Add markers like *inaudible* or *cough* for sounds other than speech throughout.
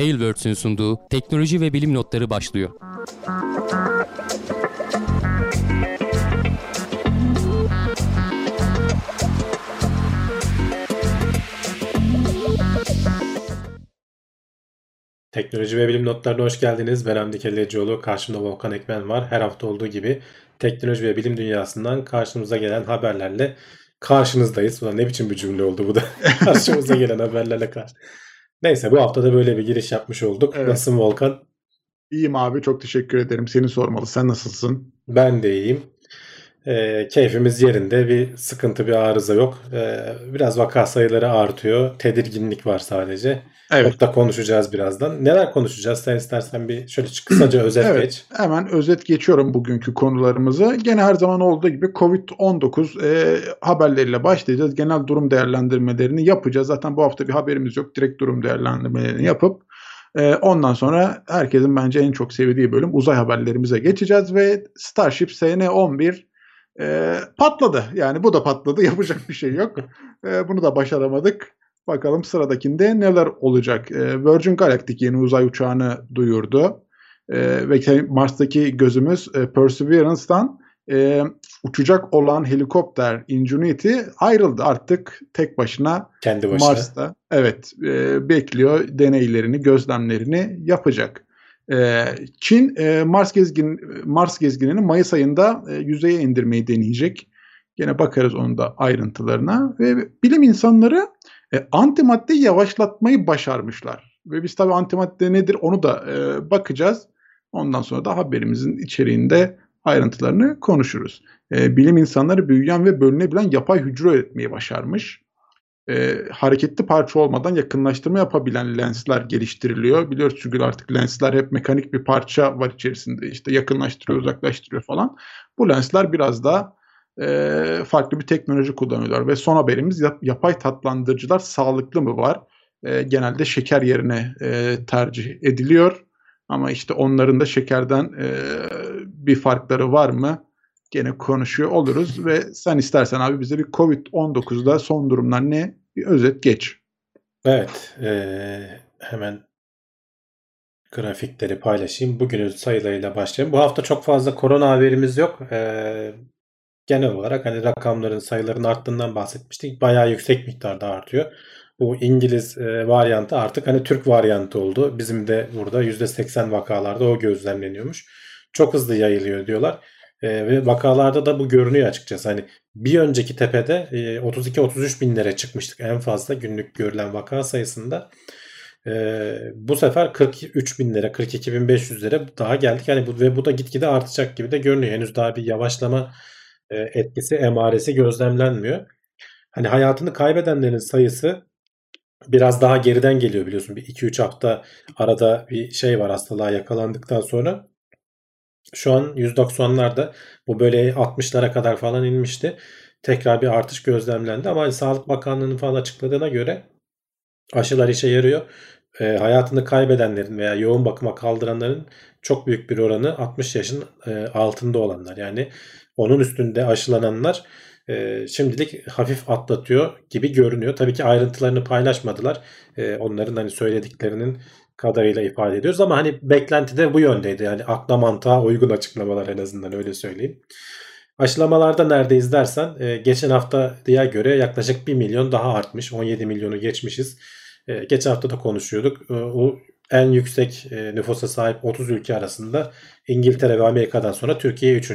Tailwords'ün sunduğu teknoloji ve bilim notları başlıyor. Teknoloji ve bilim notlarına hoş geldiniz. Ben Hamdi Kellecioğlu. Karşımda Volkan Ekmen var. Her hafta olduğu gibi teknoloji ve bilim dünyasından karşımıza gelen haberlerle karşınızdayız. Ulan ne biçim bir cümle oldu bu da. *laughs* karşımıza gelen haberlerle karşı. Neyse bu hafta da böyle bir giriş yapmış olduk. Evet. Nasılsın Volkan? İyiyim abi çok teşekkür ederim. Seni sormalı. Sen nasılsın? Ben de iyiyim. E, keyfimiz yerinde. Bir sıkıntı, bir arıza yok. E, biraz vaka sayıları artıyor. Tedirginlik var sadece. Evet. Çok da konuşacağız birazdan. Neler konuşacağız? Sen istersen bir şöyle kısaca *clears throat* özet evet, geç. Hemen özet geçiyorum bugünkü konularımızı. Gene her zaman olduğu gibi Covid-19 e, haberleriyle başlayacağız. Genel durum değerlendirmelerini yapacağız. Zaten bu hafta bir haberimiz yok. Direkt durum değerlendirmelerini yapıp e, ondan sonra herkesin bence en çok sevdiği bölüm uzay haberlerimize geçeceğiz ve Starship SN-11 e, patladı. Yani bu da patladı. *laughs* Yapacak bir şey yok. E, bunu da başaramadık. Bakalım sıradakinde neler olacak. E, Virgin Galactic yeni uzay uçağını duyurdu. E, ve Mars'taki gözümüz e, Perseverance'dan e, uçacak olan helikopter Ingenuity ayrıldı artık tek başına kendi başına Mars'ta. Evet, e, bekliyor deneylerini, gözlemlerini yapacak. Ee, Çin e, Mars gezgin Mars gezginini Mayıs ayında e, yüzeye indirmeyi deneyecek. Yine bakarız onun da ayrıntılarına ve bilim insanları e, antimaddeyi yavaşlatmayı başarmışlar. Ve biz tabii antimadde nedir onu da bakacağız. Ondan sonra da haberimizin içeriğinde ayrıntılarını konuşuruz. bilim insanları büyüyen ve bölünebilen yapay hücre üretmeyi başarmış e, hareketli parça olmadan yakınlaştırma yapabilen lensler geliştiriliyor. Biliyoruz çünkü artık lensler hep mekanik bir parça var içerisinde. İşte yakınlaştırıyor, uzaklaştırıyor falan. Bu lensler biraz daha e, farklı bir teknoloji kullanıyorlar. Ve son haberimiz yap, yapay tatlandırıcılar sağlıklı mı var? E, genelde şeker yerine e, tercih ediliyor. Ama işte onların da şekerden e, bir farkları var mı? Gene konuşuyor oluruz ve sen istersen abi bize bir Covid-19'da son durumlar ne? Bir özet geç. Evet. E, hemen grafikleri paylaşayım. Bugünün sayılarıyla başlayalım. Bu hafta çok fazla korona haberimiz yok. E, genel olarak hani rakamların sayıların arttığından bahsetmiştik. Bayağı yüksek miktarda artıyor. Bu İngiliz e, varyantı artık hani Türk varyantı oldu. Bizim de burada %80 vakalarda o gözlemleniyormuş. Çok hızlı yayılıyor diyorlar. E, ve vakalarda da bu görünüyor açıkçası. Hani bir önceki tepede e, 32-33 binlere çıkmıştık en fazla günlük görülen vaka sayısında. E, bu sefer 43 binlere, 42 bin 500'lere daha geldik. Yani bu ve bu da gitgide artacak gibi de görünüyor. Henüz daha bir yavaşlama e, etkisi, emaresi gözlemlenmiyor. Hani hayatını kaybedenlerin sayısı biraz daha geriden geliyor biliyorsun. Bir 2-3 hafta arada bir şey var hastalığa yakalandıktan sonra. Şu an 190'larda bu böyle 60'lara kadar falan inmişti. Tekrar bir artış gözlemlendi ama Sağlık Bakanlığı'nın falan açıkladığına göre aşılar işe yarıyor. E, hayatını kaybedenlerin veya yoğun bakıma kaldıranların çok büyük bir oranı 60 yaşın e, altında olanlar. Yani onun üstünde aşılananlar e, şimdilik hafif atlatıyor gibi görünüyor. Tabii ki ayrıntılarını paylaşmadılar. E, onların hani söylediklerinin kadarıyla ifade ediyoruz ama hani beklenti de bu yöndeydi. Yani akla mantığa uygun açıklamalar en azından öyle söyleyeyim. Aşılamalarda neredeyiz dersen e, geçen hafta diye göre yaklaşık 1 milyon daha artmış. 17 milyonu geçmişiz. E, geçen hafta da konuşuyorduk. E, o en yüksek e, nüfusa sahip 30 ülke arasında İngiltere ve Amerika'dan sonra Türkiye 3.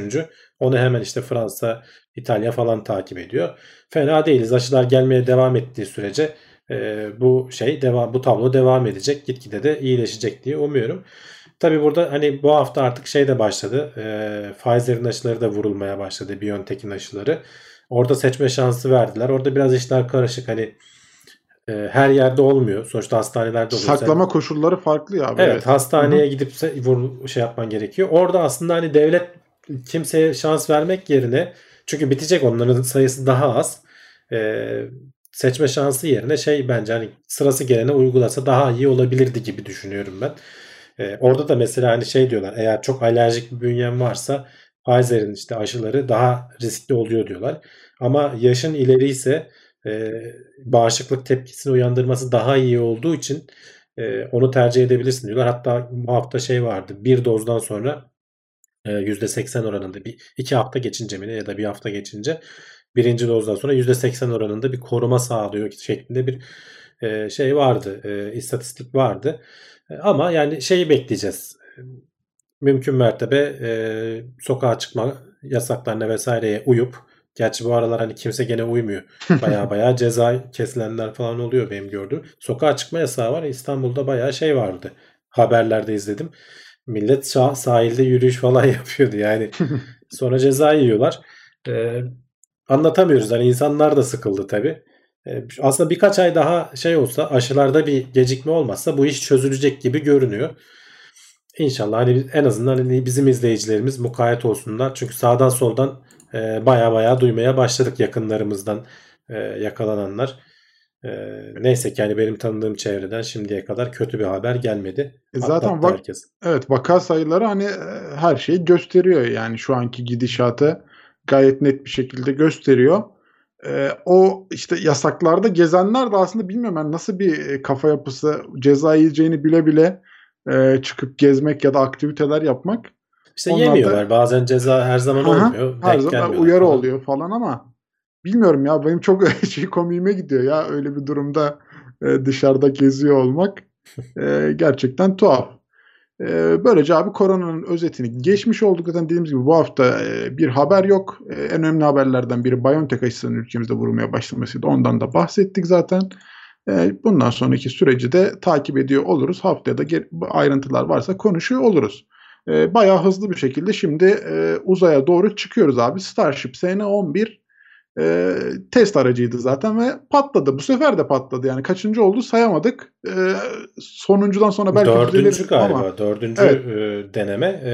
Onu hemen işte Fransa, İtalya falan takip ediyor. Fena değiliz. Aşılar gelmeye devam ettiği sürece e, bu şey devam bu tablo devam edecek. Gitgide de iyileşecek diye umuyorum. Tabi burada hani bu hafta artık şey de başladı. E, Pfizer'in aşıları da vurulmaya başladı. BioNTech'in aşıları. Orada seçme şansı verdiler. Orada biraz işler karışık. Hani e, her yerde olmuyor. Sonuçta hastanelerde oluyor. Saklama Sen, koşulları farklı ya. Evet, evet. hastaneye Hı-hı. gidip vur, şey yapman gerekiyor. Orada aslında hani devlet kimseye şans vermek yerine çünkü bitecek onların sayısı daha az. E, seçme şansı yerine şey bence hani sırası gelene uygulasa daha iyi olabilirdi gibi düşünüyorum ben. Ee, orada da mesela hani şey diyorlar eğer çok alerjik bir bünyen varsa Pfizer'in işte aşıları daha riskli oluyor diyorlar. Ama yaşın ileri ise e, bağışıklık tepkisini uyandırması daha iyi olduğu için E, onu tercih edebilirsin diyorlar. Hatta bu hafta şey vardı. Bir dozdan sonra e, %80 oranında bir iki hafta geçince mi ya da bir hafta geçince birinci dozdan sonra %80 oranında bir koruma sağlıyor şeklinde bir e, şey vardı. E, istatistik vardı. E, ama yani şeyi bekleyeceğiz. Mümkün mertebe e, sokağa çıkma yasaklarına vesaireye uyup Gerçi bu aralar hani kimse gene uymuyor. *laughs* Baya baya ceza kesilenler falan oluyor benim gördüğüm. Sokağa çıkma yasağı var. İstanbul'da baya şey vardı. Haberlerde izledim. Millet sah- sahilde yürüyüş falan *laughs* yapıyordu. Yani *laughs* sonra ceza yiyorlar. Ee, anlatamıyoruz. Hani insanlar da sıkıldı tabii. Ee, aslında birkaç ay daha şey olsa aşılarda bir gecikme olmazsa bu iş çözülecek gibi görünüyor. İnşallah hani en azından hani bizim izleyicilerimiz mukayyet olsunlar. Çünkü sağdan soldan e, baya baya duymaya başladık yakınlarımızdan e, yakalananlar. E, neyse ki yani benim tanıdığım çevreden şimdiye kadar kötü bir haber gelmedi. E zaten bak, herkes. evet vaka sayıları hani her şeyi gösteriyor yani şu anki gidişatı gayet net bir şekilde gösteriyor. E, o işte yasaklarda gezenler de aslında bilmiyorum ben nasıl bir e, kafa yapısı ceza yiyeceğini bile bile e, çıkıp gezmek ya da aktiviteler yapmak İşte Onlar da- yemiyorlar. Bazen ceza her zaman Aha, olmuyor. her zaman uyarı falan. oluyor falan ama bilmiyorum ya benim çok *laughs* şey komiğime gidiyor ya öyle bir durumda e, dışarıda geziyor olmak E, gerçekten tuhaf. E, böylece abi koronanın özetini geçmiş olduk zaten dediğimiz gibi bu hafta e, bir haber yok. E, en önemli haberlerden biri BioNTech aşısının ülkemizde vurulmaya başlamasıydı. Ondan da bahsettik zaten. E, bundan sonraki süreci de takip ediyor oluruz. Haftaya da ayrıntılar varsa konuşuyor oluruz. Bayağı hızlı bir şekilde şimdi e, uzaya doğru çıkıyoruz abi. Starship SN-11 e, test aracıydı zaten ve patladı. Bu sefer de patladı. Yani kaçıncı oldu sayamadık. E, sonuncudan sonra belki Dördüncü galiba. ama Dördüncü Evet. e, deneme. E,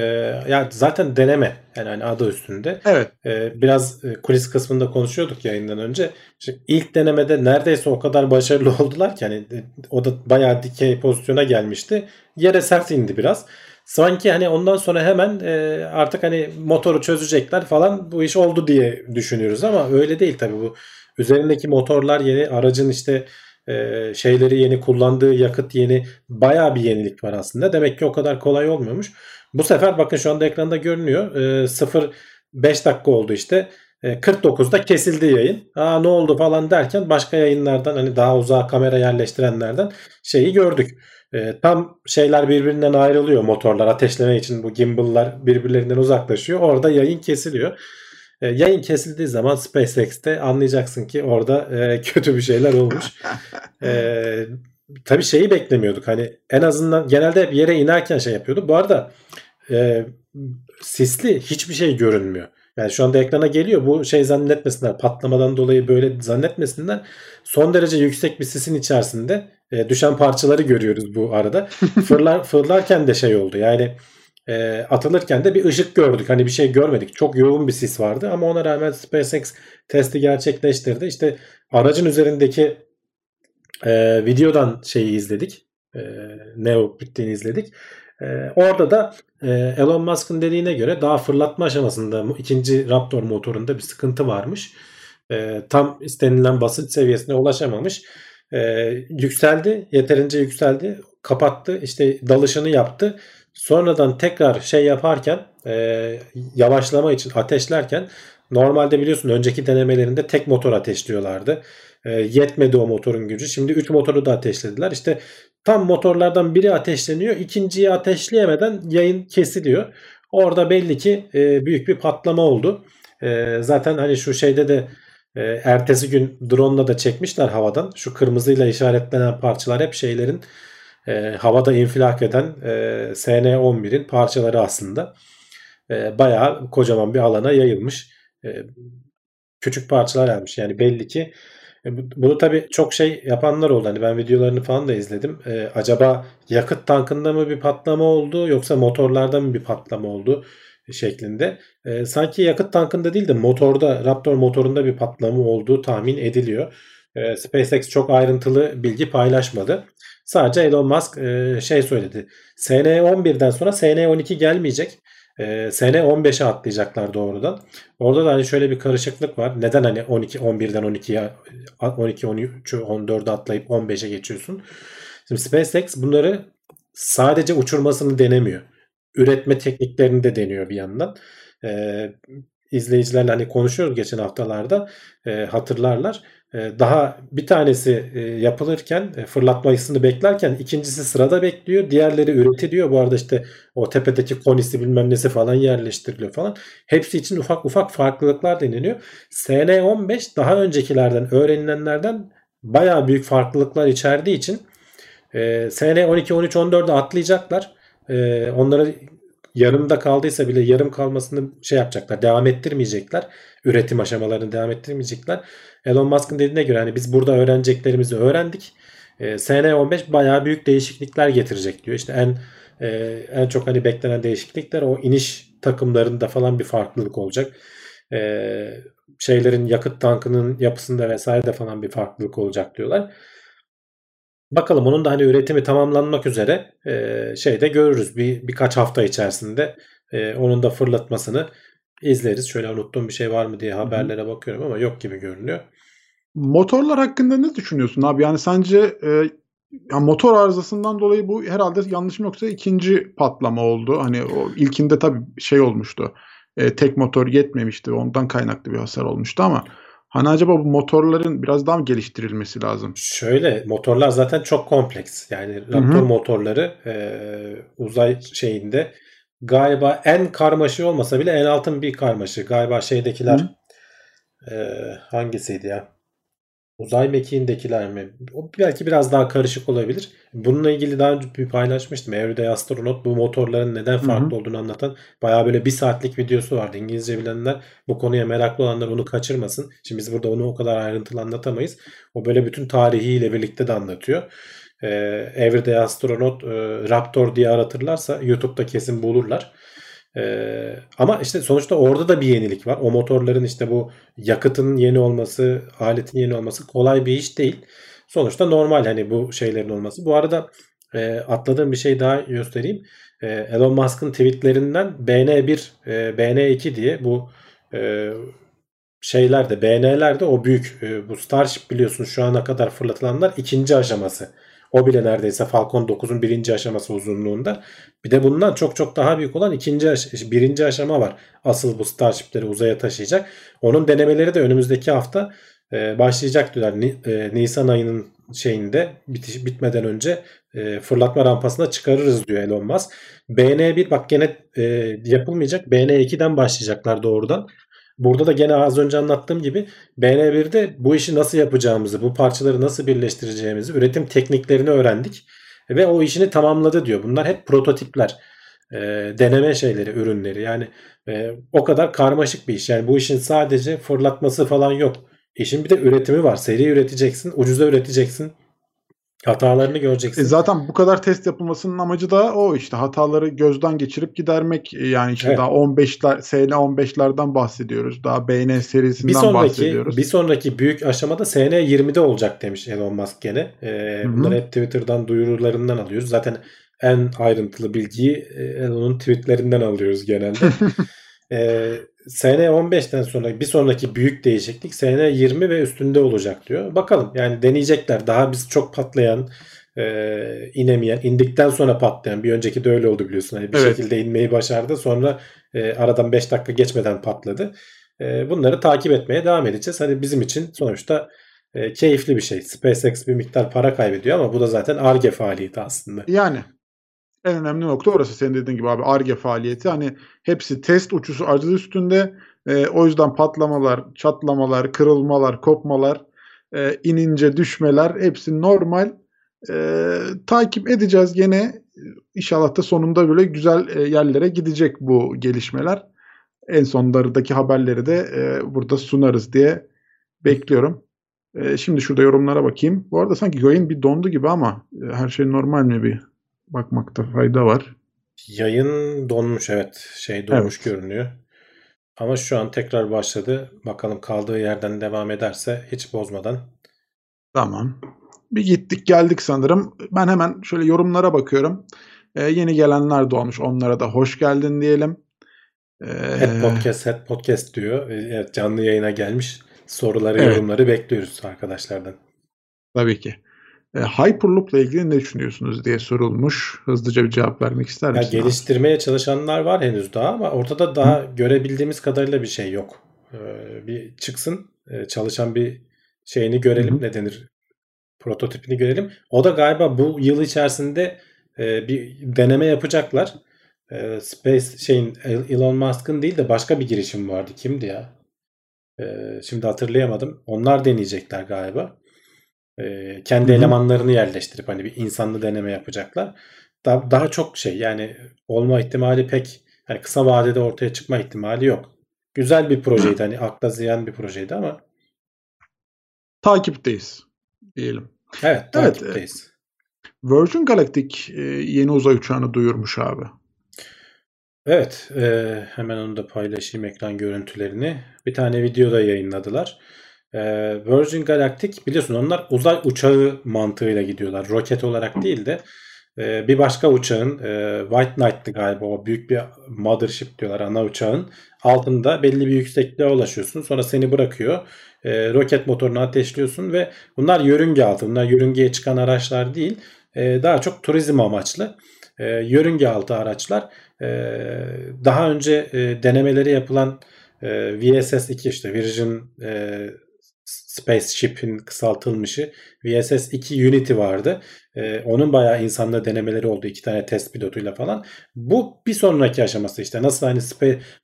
yani zaten deneme. Yani hani adı üstünde. evet E, biraz e, kulis kısmında konuşuyorduk yayından önce. İşte ilk denemede neredeyse o kadar başarılı *laughs* oldular ki hani e, o da bayağı dikey pozisyona gelmişti. Yere sert indi biraz. Sanki hani ondan sonra hemen e, artık hani motoru çözecekler falan bu iş oldu diye düşünüyoruz ama öyle değil tabii bu üzerindeki motorlar yeni aracın işte e, şeyleri yeni kullandığı yakıt yeni bayağı bir yenilik var aslında. Demek ki o kadar kolay olmuyormuş. Bu sefer bakın şu anda ekranda görünüyor. E, 0 5 dakika oldu işte. E, 49'da kesildi yayın. Aa ne oldu falan derken başka yayınlardan hani daha uzağa kamera yerleştirenlerden şeyi gördük. E, tam şeyler birbirinden ayrılıyor motorlar ateşleme için bu gimbal'lar birbirlerinden uzaklaşıyor. Orada yayın kesiliyor. E, yayın kesildiği zaman SpaceX'te anlayacaksın ki orada e, *laughs* kötü bir şeyler olmuş. *laughs* E, tabii şeyi beklemiyorduk. Hani en azından genelde hep yere inerken şey yapıyordu. Bu arada e, sisli hiçbir şey görünmüyor. Yani şu anda ekrana geliyor. Bu şey zannetmesinler. Patlamadan dolayı böyle zannetmesinler. Son derece yüksek bir sisin içerisinde e, düşen parçaları görüyoruz bu arada. *laughs* Fırlar, fırlarken de şey oldu. Yani e, atılırken de bir ışık gördük. Hani bir şey görmedik. Çok yoğun bir sis vardı ama ona rağmen SpaceX testi gerçekleştirdi. İşte aracın üzerindeki e, videodan şeyi izledik. E, ne bittiğini izledik. E, orada da e, Elon Musk'ın dediğine göre daha fırlatma aşamasında ikinci Raptor motorunda bir sıkıntı varmış. E, tam istenilen basınç seviyesine ulaşamamış. E, yükseldi, yeterince yükseldi, kapattı, işte dalışını yaptı. Sonradan tekrar şey yaparken, e, yavaşlama için ateşlerken normalde biliyorsun önceki denemelerinde tek motor ateşliyorlardı. Yetmedi o motorun gücü. Şimdi 3 motoru da ateşlediler. İşte tam motorlardan biri ateşleniyor. ikinciyi ateşleyemeden yayın kesiliyor. Orada belli ki e, büyük bir patlama oldu. E, zaten hani şu şeyde de e, ertesi gün drone'la da çekmişler havadan. Şu kırmızıyla işaretlenen parçalar hep şeylerin e, havada infilak eden e, SN11'in parçaları aslında. E, bayağı kocaman bir alana yayılmış. E, küçük parçalar gelmiş. Yani belli ki bunu tabii çok şey yapanlar oldu. Hani ben videolarını falan da izledim. E, acaba yakıt tankında mı bir patlama oldu yoksa motorlarda mı bir patlama oldu şeklinde. E, sanki yakıt tankında değil de motorda Raptor motorunda bir patlama olduğu tahmin ediliyor. E, SpaceX çok ayrıntılı bilgi paylaşmadı. Sadece Elon Musk e, şey söyledi. SN11'den sonra SN12 gelmeyecek. E, SN15'e atlayacaklar doğrudan. Orada da hani şöyle bir karışıklık var. Neden hani 12 11'den 12'ye 12 13'ü 14'e atlayıp 15'e geçiyorsun? Şimdi SpaceX bunları sadece uçurmasını denemiyor. Üretme tekniklerini de deniyor bir yandan. Ee, izleyicilerle hani konuşuyoruz geçen haftalarda e, hatırlarlar. E, daha bir tanesi e, yapılırken e, fırlatmasını beklerken ikincisi sırada bekliyor. Diğerleri üretiliyor. Bu arada işte o tepedeki konisi bilmem nesi falan yerleştiriliyor falan. Hepsi için ufak ufak farklılıklar deniliyor. SN15 daha öncekilerden öğrenilenlerden bayağı büyük farklılıklar içerdiği için e, SN 12, 13, 14'e atlayacaklar. E, onları yarımda kaldıysa bile yarım kalmasını şey yapacaklar. Devam ettirmeyecekler. Üretim aşamalarını devam ettirmeyecekler. Elon Musk'ın dediğine göre hani biz burada öğreneceklerimizi öğrendik. E, SN15 bayağı büyük değişiklikler getirecek diyor. İşte en e, en çok hani beklenen değişiklikler o iniş takımlarında falan bir farklılık olacak. E, şeylerin yakıt tankının yapısında vesaire de falan bir farklılık olacak diyorlar. Bakalım onun da hani üretimi tamamlanmak üzere e, şeyde görürüz bir birkaç hafta içerisinde e, onun da fırlatmasını izleriz. Şöyle unuttuğum bir şey var mı diye haberlere bakıyorum ama yok gibi görünüyor. Motorlar hakkında ne düşünüyorsun abi? Yani sence e, ya motor arızasından dolayı bu herhalde yanlışım yoksa ikinci patlama oldu. Hani o ilkinde tabii şey olmuştu. E, tek motor yetmemişti. Ondan kaynaklı bir hasar olmuştu ama Hani acaba bu motorların biraz daha mı geliştirilmesi lazım? Şöyle motorlar zaten çok kompleks. Yani Raptor Hı-hı. motorları e, uzay şeyinde galiba en karmaşığı olmasa bile en altın bir karmaşı. Galiba şeydekiler e, hangisiydi ya? Uzay mekiğindekiler mi? O belki biraz daha karışık olabilir. Bununla ilgili daha önce bir paylaşmıştım. Everyday Astronaut bu motorların neden farklı Hı-hı. olduğunu anlatan bayağı böyle bir saatlik videosu vardı. İngilizce bilenler bu konuya meraklı olanlar onu kaçırmasın. Şimdi biz burada onu o kadar ayrıntılı anlatamayız. O böyle bütün tarihiyle birlikte de anlatıyor. Ee, Everyday Astronaut e, Raptor diye aratırlarsa YouTube'da kesin bulurlar. Ee, ama işte sonuçta orada da bir yenilik var. O motorların işte bu yakıtın yeni olması, aletin yeni olması kolay bir iş değil. Sonuçta normal hani bu şeylerin olması. Bu arada e, atladığım bir şey daha göstereyim. E, Elon Musk'ın tweetlerinden BN1, e, BN2 diye bu e, şeylerde, BN'lerde o büyük e, bu Starship biliyorsunuz şu ana kadar fırlatılanlar ikinci aşaması. O bile neredeyse Falcon 9'un birinci aşaması uzunluğunda. Bir de bundan çok çok daha büyük olan ikinci aş- birinci aşama var. Asıl bu Starship'leri uzaya taşıyacak. Onun denemeleri de önümüzdeki hafta e, başlayacak diyorlar. Ni, e, Nisan ayının şeyinde bitiş, bitmeden önce e, fırlatma rampasına çıkarırız diyor Elon Musk. BN1 bak gene e, yapılmayacak. BN2'den başlayacaklar doğrudan. Burada da gene az önce anlattığım gibi BN1'de bu işi nasıl yapacağımızı, bu parçaları nasıl birleştireceğimizi, üretim tekniklerini öğrendik ve o işini tamamladı diyor. Bunlar hep prototipler, e, deneme şeyleri, ürünleri. Yani e, o kadar karmaşık bir iş. Yani bu işin sadece fırlatması falan yok. İşin bir de üretimi var. Seri üreteceksin, ucuza üreteceksin. Hatalarını göreceksin. E zaten bu kadar test yapılmasının amacı da o işte hataları gözden geçirip gidermek. E, yani işte evet. daha 15'ler SN15'lerden bahsediyoruz. Daha BN serisinden bir sonraki, bahsediyoruz. Bir sonraki büyük aşamada SN20'de olacak demiş Elon Musk gene. Ee, bunları hep Twitter'dan duyurularından alıyoruz. Zaten en ayrıntılı bilgiyi e, Elon'un tweetlerinden alıyoruz genelde. ee, *laughs* SN 15'ten sonra bir sonraki büyük değişiklik SN 20 ve üstünde olacak diyor. Bakalım yani deneyecekler. Daha biz çok patlayan e, inemeyen, indikten sonra patlayan bir önceki de öyle oldu biliyorsun. Hani bir evet. şekilde inmeyi başardı. Sonra e, aradan 5 dakika geçmeden patladı. E, bunları takip etmeye devam edeceğiz. Hani bizim için sonuçta e, keyifli bir şey. SpaceX bir miktar para kaybediyor ama bu da zaten ARGE faaliyeti aslında. Yani en önemli nokta orası senin dediğin gibi abi ARGE faaliyeti. Hani hepsi test uçusu adı üstünde. E, o yüzden patlamalar, çatlamalar, kırılmalar, kopmalar, e, inince düşmeler hepsi normal. E, takip edeceğiz gene. İnşallah da sonunda böyle güzel e, yerlere gidecek bu gelişmeler. En sonlardaki haberleri de e, burada sunarız diye bekliyorum. E, şimdi şurada yorumlara bakayım. Bu arada sanki yayın bir dondu gibi ama e, her şey normal mi bir bakmakta fayda var. Yayın donmuş evet. Şey donmuş evet. görünüyor. Ama şu an tekrar başladı. Bakalım kaldığı yerden devam ederse hiç bozmadan. Tamam. Bir gittik geldik sanırım. Ben hemen şöyle yorumlara bakıyorum. Ee, yeni gelenler de olmuş. Onlara da hoş geldin diyelim. Ee, head podcast, head podcast diyor. Ee, evet canlı yayına gelmiş. Soruları, evet. yorumları bekliyoruz arkadaşlardan. Tabii ki. E, Hyperloop'la ilgili ne düşünüyorsunuz diye sorulmuş. Hızlıca bir cevap vermek ister Ya misin? abi? geliştirmeye çalışanlar var henüz daha ama ortada daha görebildiğimiz kadarıyla bir şey yok. Ee, bir çıksın e, çalışan bir şeyini görelim Hı hı. ne denir prototipini görelim. O da galiba bu yıl içerisinde e, bir deneme yapacaklar. E, Space şeyin Elon Musk'ın değil de başka bir girişim vardı. Kimdi ya? E, şimdi hatırlayamadım. Onlar deneyecekler galiba. E, kendi Hı hı. elemanlarını yerleştirip hani bir insanlı deneme yapacaklar. Daha, daha çok şey yani olma ihtimali pek hani kısa vadede ortaya çıkma ihtimali yok. Güzel bir projeydi hani akla ziyan bir projeydi ama Takipteyiz diyelim. evet Evet, takipteyiz. Virgin Galactic e, yeni uzay uçağını duyurmuş abi. Evet, e, hemen onu da paylaşayım ekran görüntülerini. Bir tane video da yayınladılar. E, Virgin Galactic biliyorsun onlar uzay uçağı mantığıyla gidiyorlar. Roket olarak değil de e, bir başka uçağın e, White Knight'tı galiba o büyük bir mothership diyorlar ana uçağın altında belli bir yüksekliğe ulaşıyorsun. Sonra seni bırakıyor. E, roket motorunu ateşliyorsun ve bunlar yörünge altı. Bunlar yörüngeye çıkan araçlar değil. E, daha çok turizm amaçlı. Yörünge altı araçlar. Ee, daha önce denemeleri yapılan e, VSS-2 işte Virgin Spaceship'in kısaltılmışı VSS-2 Unity vardı. E, onun bayağı insanla denemeleri oldu. iki tane test pilotuyla falan. Bu bir sonraki aşaması işte. Nasıl hani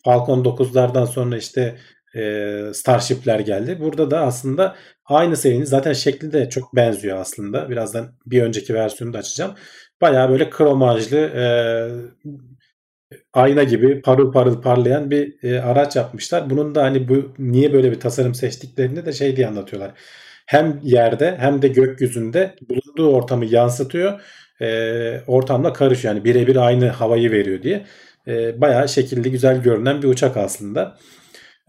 Falcon 9'lardan sonra işte e, Starship'ler geldi. Burada da aslında aynı serinin zaten şekli de çok benziyor aslında. Birazdan bir önceki versiyonu da açacağım. Bayağı böyle kromajlı e, ayna gibi parıl parıl parlayan bir e, araç yapmışlar. Bunun da hani bu niye böyle bir tasarım seçtiklerini de şey diye anlatıyorlar. Hem yerde hem de gökyüzünde bulunduğu ortamı yansıtıyor. E, ortamla karışıyor. Yani birebir aynı havayı veriyor diye. E, bayağı şekilli güzel görünen bir uçak aslında.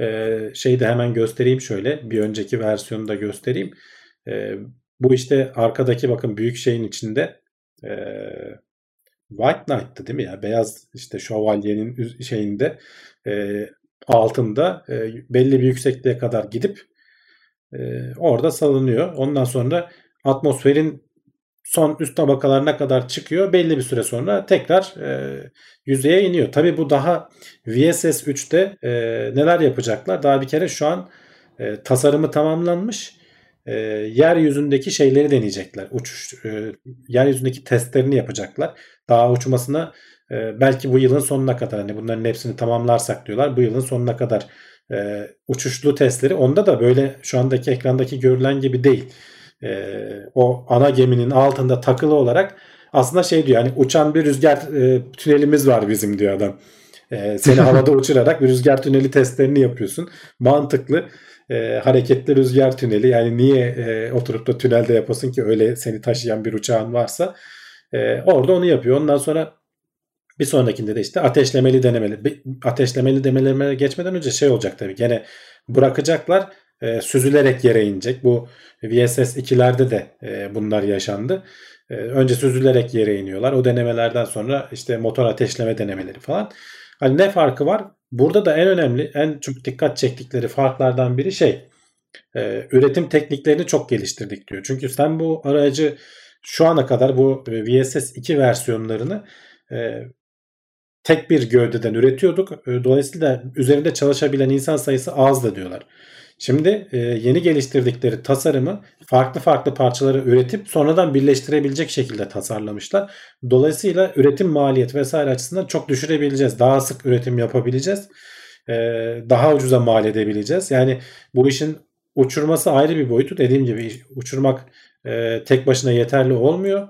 E, şeyi de hemen göstereyim şöyle. Bir önceki versiyonu da göstereyim. E, bu işte arkadaki bakın büyük şeyin içinde e, White Knight'tı değil mi ya? Beyaz işte şövalyenin şeyinde e, altında e, belli bir yüksekliğe kadar gidip e, orada salınıyor. Ondan sonra atmosferin son üst tabakalarına kadar çıkıyor. Belli bir süre sonra tekrar e, yüzeye iniyor. Tabii bu daha VSS 3'te e, neler yapacaklar? Daha bir kere şu an e, tasarımı tamamlanmış. E, yeryüzündeki şeyleri deneyecekler. Uçuş e, yeryüzündeki testlerini yapacaklar. Daha uçmasına e, belki bu yılın sonuna kadar hani bunların hepsini tamamlarsak diyorlar. Bu yılın sonuna kadar e, uçuşlu testleri. Onda da böyle şu andaki ekrandaki görülen gibi değil. E, o ana geminin altında takılı olarak aslında şey diyor hani uçan bir rüzgar e, tünelimiz var bizim diyor adam. E, seni havada *laughs* uçurarak bir rüzgar tüneli testlerini yapıyorsun. Mantıklı e, hareketli rüzgar tüneli. Yani niye e, oturup da tünelde yapasın ki öyle seni taşıyan bir uçağın varsa. E, orada onu yapıyor. Ondan sonra bir sonrakinde de işte ateşlemeli denemeli. Ateşlemeli denemelere geçmeden önce şey olacak tabii. Gene bırakacaklar. e, süzülerek yere inecek. Bu VSS 2'lerde de e, bunlar yaşandı. E, önce süzülerek yere iniyorlar. O denemelerden sonra işte motor ateşleme denemeleri falan. Hani ne farkı var? Burada da en önemli, en çok dikkat çektikleri farklardan biri şey. e, üretim tekniklerini çok geliştirdik diyor. Çünkü sen bu aracı şu ana kadar bu VSS 2 versiyonlarını e, tek bir gövdeden üretiyorduk. E, Dolayısıyla üzerinde çalışabilen insan sayısı azdı diyorlar. Şimdi e, yeni geliştirdikleri tasarımı farklı farklı parçaları üretip sonradan birleştirebilecek şekilde tasarlamışlar. Dolayısıyla üretim maliyet vesaire açısından çok düşürebileceğiz. Daha sık üretim yapabileceğiz. E, daha ucuza mal edebileceğiz. Yani bu işin uçurması ayrı bir boyutu. Dediğim gibi uçurmak e, tek başına yeterli olmuyor.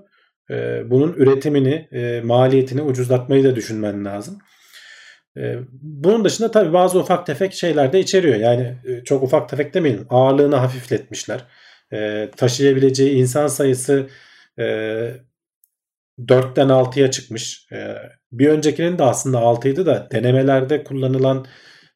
E, bunun üretimini, e, maliyetini ucuzlatmayı da düşünmen lazım. E, bunun dışında tabii bazı ufak tefek şeyler de içeriyor. Yani e, çok ufak tefek demeyelim. Ağırlığını hafifletmişler. E, taşıyabileceği insan sayısı e, 4'ten 6'ya çıkmış. E, bir öncekinin de aslında 6'ydı da denemelerde kullanılan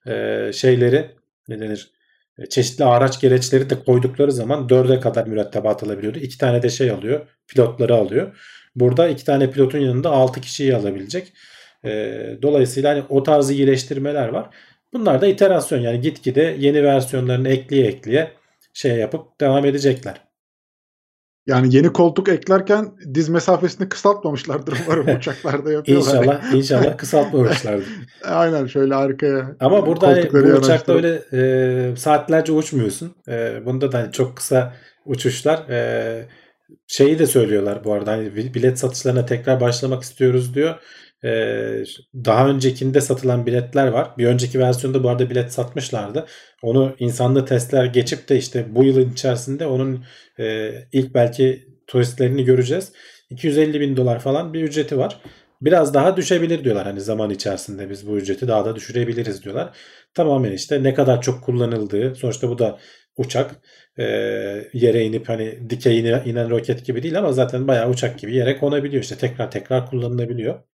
e, şeyleri ne denir? E, çeşitli araç gereçleri de koydukları zaman 4'e kadar mürettebat alabiliyordu. 2 tane de şey alıyor. Pilotları alıyor. Burada 2 tane pilotun yanında 6 kişiyi alabilecek. E, dolayısıyla hani o tarz iyileştirmeler var. Bunlar da iterasyon yani gitgide yeni versiyonlarını ekleye ekleye şey yapıp devam edecekler. Yani yeni koltuk eklerken diz mesafesini kısaltmamışlardır umarım *laughs* uçaklarda yapıyorlar. İnşallah inşallah *laughs* kısaltmamışlardır. Aynen şöyle arkaya. Ama burada hani bu uçakta öyle e, saatlerce uçmuyorsun. E, bunda da hani çok kısa uçuşlar. E, şeyi de söylüyorlar bu arada hani bi- bilet satışlarına tekrar başlamak istiyoruz diyor. E, daha öncekinde satılan biletler var. Bir önceki versiyonda bu arada bilet satmışlardı. Onu insanlı testler geçip de işte bu yılın içerisinde onun e, ilk belki turistlerini göreceğiz. 250 bin dolar falan bir ücreti var. Biraz daha düşebilir diyorlar hani zaman içerisinde biz bu ücreti daha da düşürebiliriz diyorlar. Tamamen işte ne kadar çok kullanıldığı sonuçta bu da uçak e, yere inip hani dikey ine- inen roket gibi değil ama zaten bayağı uçak gibi yere konabiliyor işte tekrar tekrar kullanılabiliyor.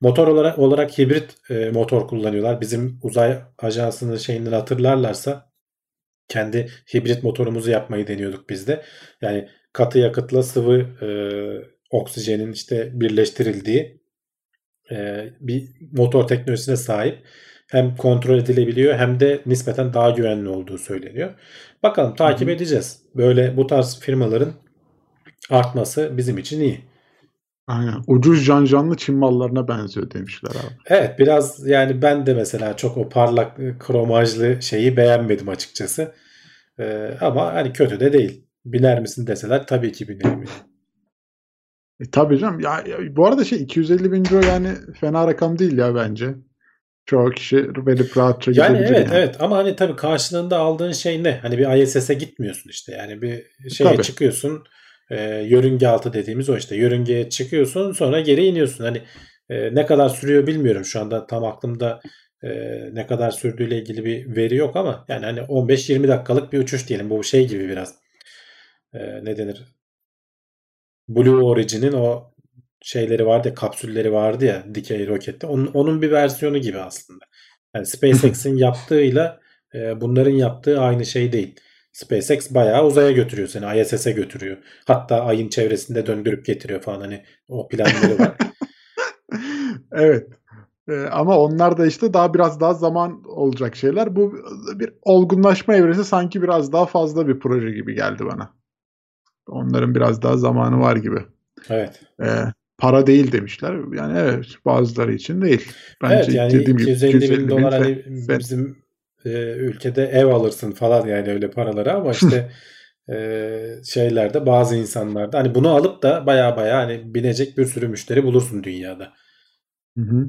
Motor olarak olarak hibrit e, motor kullanıyorlar. Bizim uzay ajansının şeyinden hatırlarlarsa kendi hibrit motorumuzu yapmayı deniyorduk biz de. Yani katı yakıtla sıvı e, oksijenin işte birleştirildiği e, bir motor teknolojisine sahip. Hem kontrol edilebiliyor hem de nispeten daha güvenli olduğu söyleniyor. Bakalım takip Hı hı. edeceğiz. Böyle bu tarz firmaların artması bizim için iyi. Aynen. Ucuz can canlı Çin mallarına benziyor demişler abi. Evet biraz yani ben de mesela çok o parlak e, kromajlı şeyi beğenmedim açıkçası. Ee, ama hani kötü de değil. Biner misin deseler tabii ki binerim. E, tabii canım. Ya, ya, bu arada şey 250 bin euro yani fena rakam değil ya bence. Çoğu kişi verip rahatça Yani evet yani. evet ama hani tabii karşılığında aldığın şey ne? Hani bir ISS'e gitmiyorsun işte. Yani bir şeye Tabii. çıkıyorsun. E, yörünge altı dediğimiz o işte. Yörüngeye çıkıyorsun sonra geri iniyorsun. Hani e, ne kadar sürüyor bilmiyorum şu anda tam aklımda e, ne kadar sürdüğüyle ilgili bir veri yok ama yani hani 15-20 dakikalık bir uçuş diyelim. Bu şey gibi biraz. E, ne denir? Blue Origin'in o şeyleri vardı ya, kapsülleri vardı ya dikey rokette. Onun, onun bir versiyonu gibi aslında. Yani *laughs* SpaceX'in yaptığıyla e, bunların yaptığı aynı şey değil. SpaceX bayağı uzaya götürüyor seni. ISS'e götürüyor. Hatta ayın çevresinde döndürüp getiriyor falan hani o planları var. *laughs* evet. E, ama onlar da işte daha biraz daha zaman olacak şeyler. Bu bir olgunlaşma evresi sanki biraz daha fazla bir proje gibi geldi bana. Onların biraz daha zamanı var gibi. evet. E, para değil demişler. Yani evet bazıları için değil. Bence evet yani dediğim gibi 250 bin 250 dolar hani bizim e, ülkede ev alırsın falan yani öyle paraları ama işte e, şeylerde bazı insanlarda hani bunu alıp da baya baya hani binecek bir sürü müşteri bulursun dünyada. Hı hı.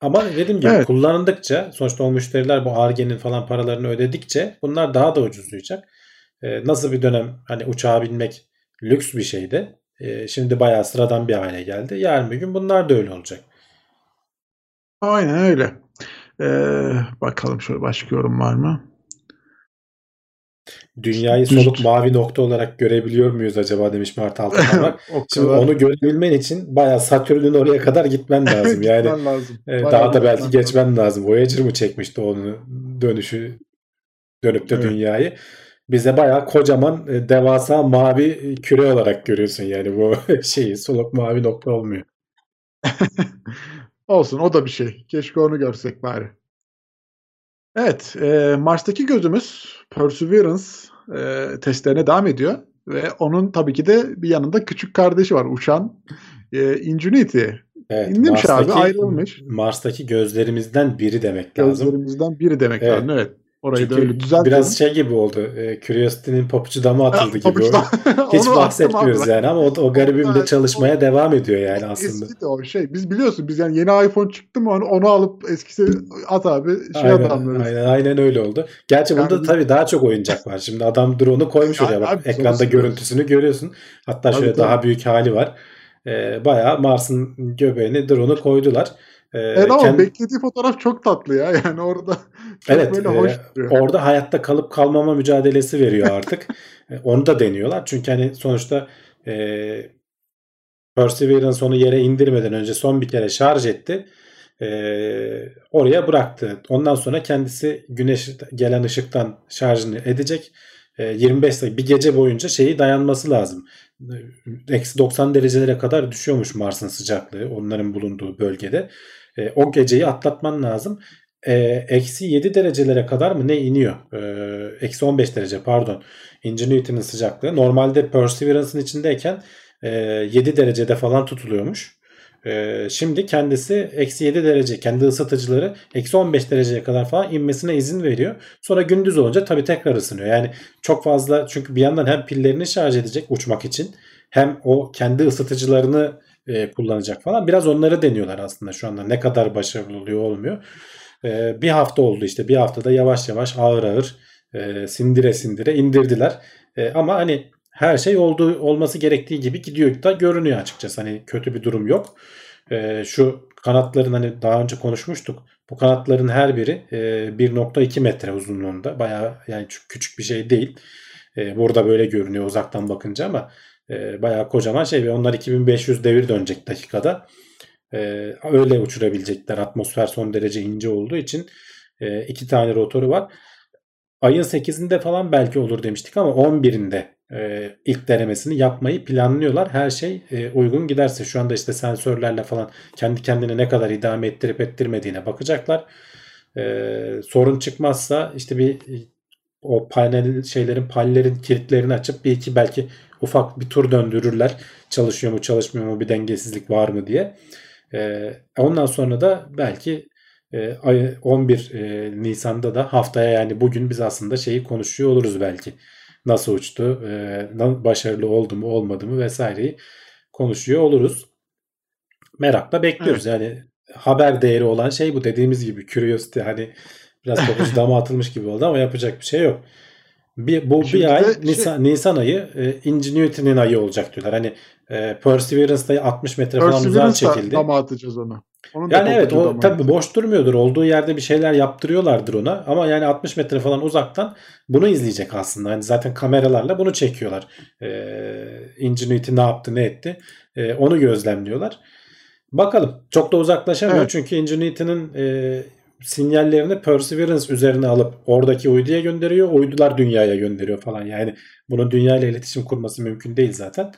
Ama dediğim gibi Evet. kullanıldıkça sonuçta o müşteriler bu Ar-Ge'nin falan paralarını ödedikçe bunlar daha da ucuzlayacak. E, nasıl bir dönem hani uçağa binmek lüks bir şeydi. E, şimdi bayağı sıradan bir hale geldi. Yarın bir gün bunlar da öyle olacak. Aynen öyle. Ee, bakalım şöyle başka yorum var mı? Dünyayı Düş- soluk mavi nokta olarak görebiliyor muyuz acaba demiş Mert *laughs* o Şimdi kadar onu görebilmen için bayağı Satürn'ün oraya kadar gitmen *laughs* lazım. Yani gitmen lazım. e, daha da belki geçmen lazım. Voyager mı çekmişti onu dönüşü dönüp de Evet. dünyayı. Bize bayağı kocaman e, devasa mavi küre olarak görüyorsun yani bu *laughs* şeyi soluk mavi nokta olmuyor. Olsun o da bir şey. Keşke onu görsek bari. Evet, e, Mars'taki gözümüz Perseverance e, testlerine devam ediyor ve onun tabii ki de bir yanında küçük kardeşi var uçan e, Ingenuity. Evet, İndirmiş abi, ayrılmış. Mars'taki gözlerimizden biri demek lazım. Gözlerimizden biri demek Evet. lazım. Evet. Orayı da Çünkü öyle düzeltelim. biraz şey gibi oldu. E, Curiosity'nin papucu dama atıldı gibi. Pabuçtan- *laughs* Hiç Onu bahsetmiyoruz yani ama o, o garibim de çalışmaya devam ediyor yani aslında. Eski de o şey. Biz biliyorsun biz yani yeni iPhone çıktı mı onu, onu alıp eskisi at abi şey Aynen, adamlarız. aynen, aynen öyle oldu. Gerçi bunda Yani- tabii daha çok oyuncak var. Şimdi adam drone'u koymuş Ya oraya bak. abi, Ekranda görüntüsünü görüyorsun. Hatta Tabii, şöyle tabii. daha büyük hali var. Ee, bayağı Mars'ın göbeğine drone'u koydular. Ee, Evet ama kendi- beklediği fotoğraf çok tatlı ya. *laughs* Yani orada çok Evet, böyle e, hoş duruyor. orada hayatta kalıp kalmama mücadelesi veriyor artık. *laughs* E, onu da deniyorlar. Çünkü hani sonuçta e, Perseverance onu yere indirmeden önce son bir kere şarj etti. E, oraya bıraktı. Ondan sonra kendisi güneş gelen ışıktan şarjını edecek. E, 25 dakika bir gece boyunca şeyi dayanması lazım. E, Eksi 90 derecelere kadar düşüyormuş Mars'ın sıcaklığı onların bulunduğu bölgede. E, o geceyi atlatman lazım. E, eksi 7 derecelere kadar mı ne iniyor? E, eksi 15 derece pardon. Ingenuity'nin sıcaklığı. Normalde Perseverance'ın içindeyken e, 7 derecede falan tutuluyormuş. E, şimdi kendisi eksi 7 derece kendi ısıtıcıları eksi 15 dereceye kadar falan inmesine izin veriyor. Sonra gündüz olunca tabii tekrar ısınıyor. Yani çok fazla çünkü bir yandan hem pillerini şarj edecek uçmak için hem o kendi ısıtıcılarını e, kullanacak falan. Biraz onları deniyorlar aslında şu anda. Ne kadar başarılı oluyor olmuyor. E, bir hafta oldu işte. Bir haftada yavaş yavaş ağır ağır e, sindire sindire indirdiler. E, ama hani her şey olduğu olması gerektiği gibi gidiyor da görünüyor açıkçası. Hani kötü bir durum yok. E, şu kanatların hani daha önce konuşmuştuk. Bu kanatların her biri e, 1.2 metre uzunluğunda. Bayağı yani küçük bir şey değil. E, burada böyle görünüyor uzaktan bakınca ama e, bayağı kocaman şey ve onlar 2500 devir dönecek dakikada. E, öyle uçurabilecekler. Atmosfer son derece ince olduğu için e, iki tane rotoru var. Ayın 8'inde falan belki olur demiştik ama 11'inde e, ilk denemesini yapmayı planlıyorlar. Her şey e, uygun giderse şu anda işte sensörlerle falan kendi kendine ne kadar idame ettirip ettirmediğine bakacaklar. E, sorun çıkmazsa işte bir o panel şeylerin pallerin kilitlerini açıp bir iki belki ufak bir tur döndürürler. Çalışıyor mu çalışmıyor mu bir dengesizlik var mı diye. E, ondan sonra da belki e, 11 e, Nisan'da da haftaya yani bugün biz aslında şeyi konuşuyor oluruz belki. Nasıl uçtu, e, başarılı oldu mu olmadı mı vesaireyi konuşuyor oluruz. Merakla bekliyoruz. Evet. Yani haber değeri olan şey bu dediğimiz gibi curiosity hani biraz kokusu *laughs* dama atılmış gibi oldu ama yapacak bir şey yok. Bir, bu Şimdi bir ay şey... Nisan, Nisan ayı e, Ingenuity'nin ayı olacak diyorlar. Hani e, Perseverance'da 60 metre falan uzağa çekildi. Dama atacağız onu. Onun yani evet o tabii boş durmuyordur. Olduğu yerde bir şeyler yaptırıyorlardır ona. Ama yani 60 metre falan uzaktan bunu izleyecek aslında. Hani zaten kameralarla bunu çekiyorlar. Ee, Ingenuity ne yaptı ne etti. Ee, onu gözlemliyorlar. Bakalım. Çok da uzaklaşamıyor. Evet. Çünkü Ingenuity'nin e, sinyallerini Perseverance üzerine alıp oradaki uyduya gönderiyor. Uydular dünyaya gönderiyor falan. Yani bunun dünyayla iletişim kurması mümkün değil zaten.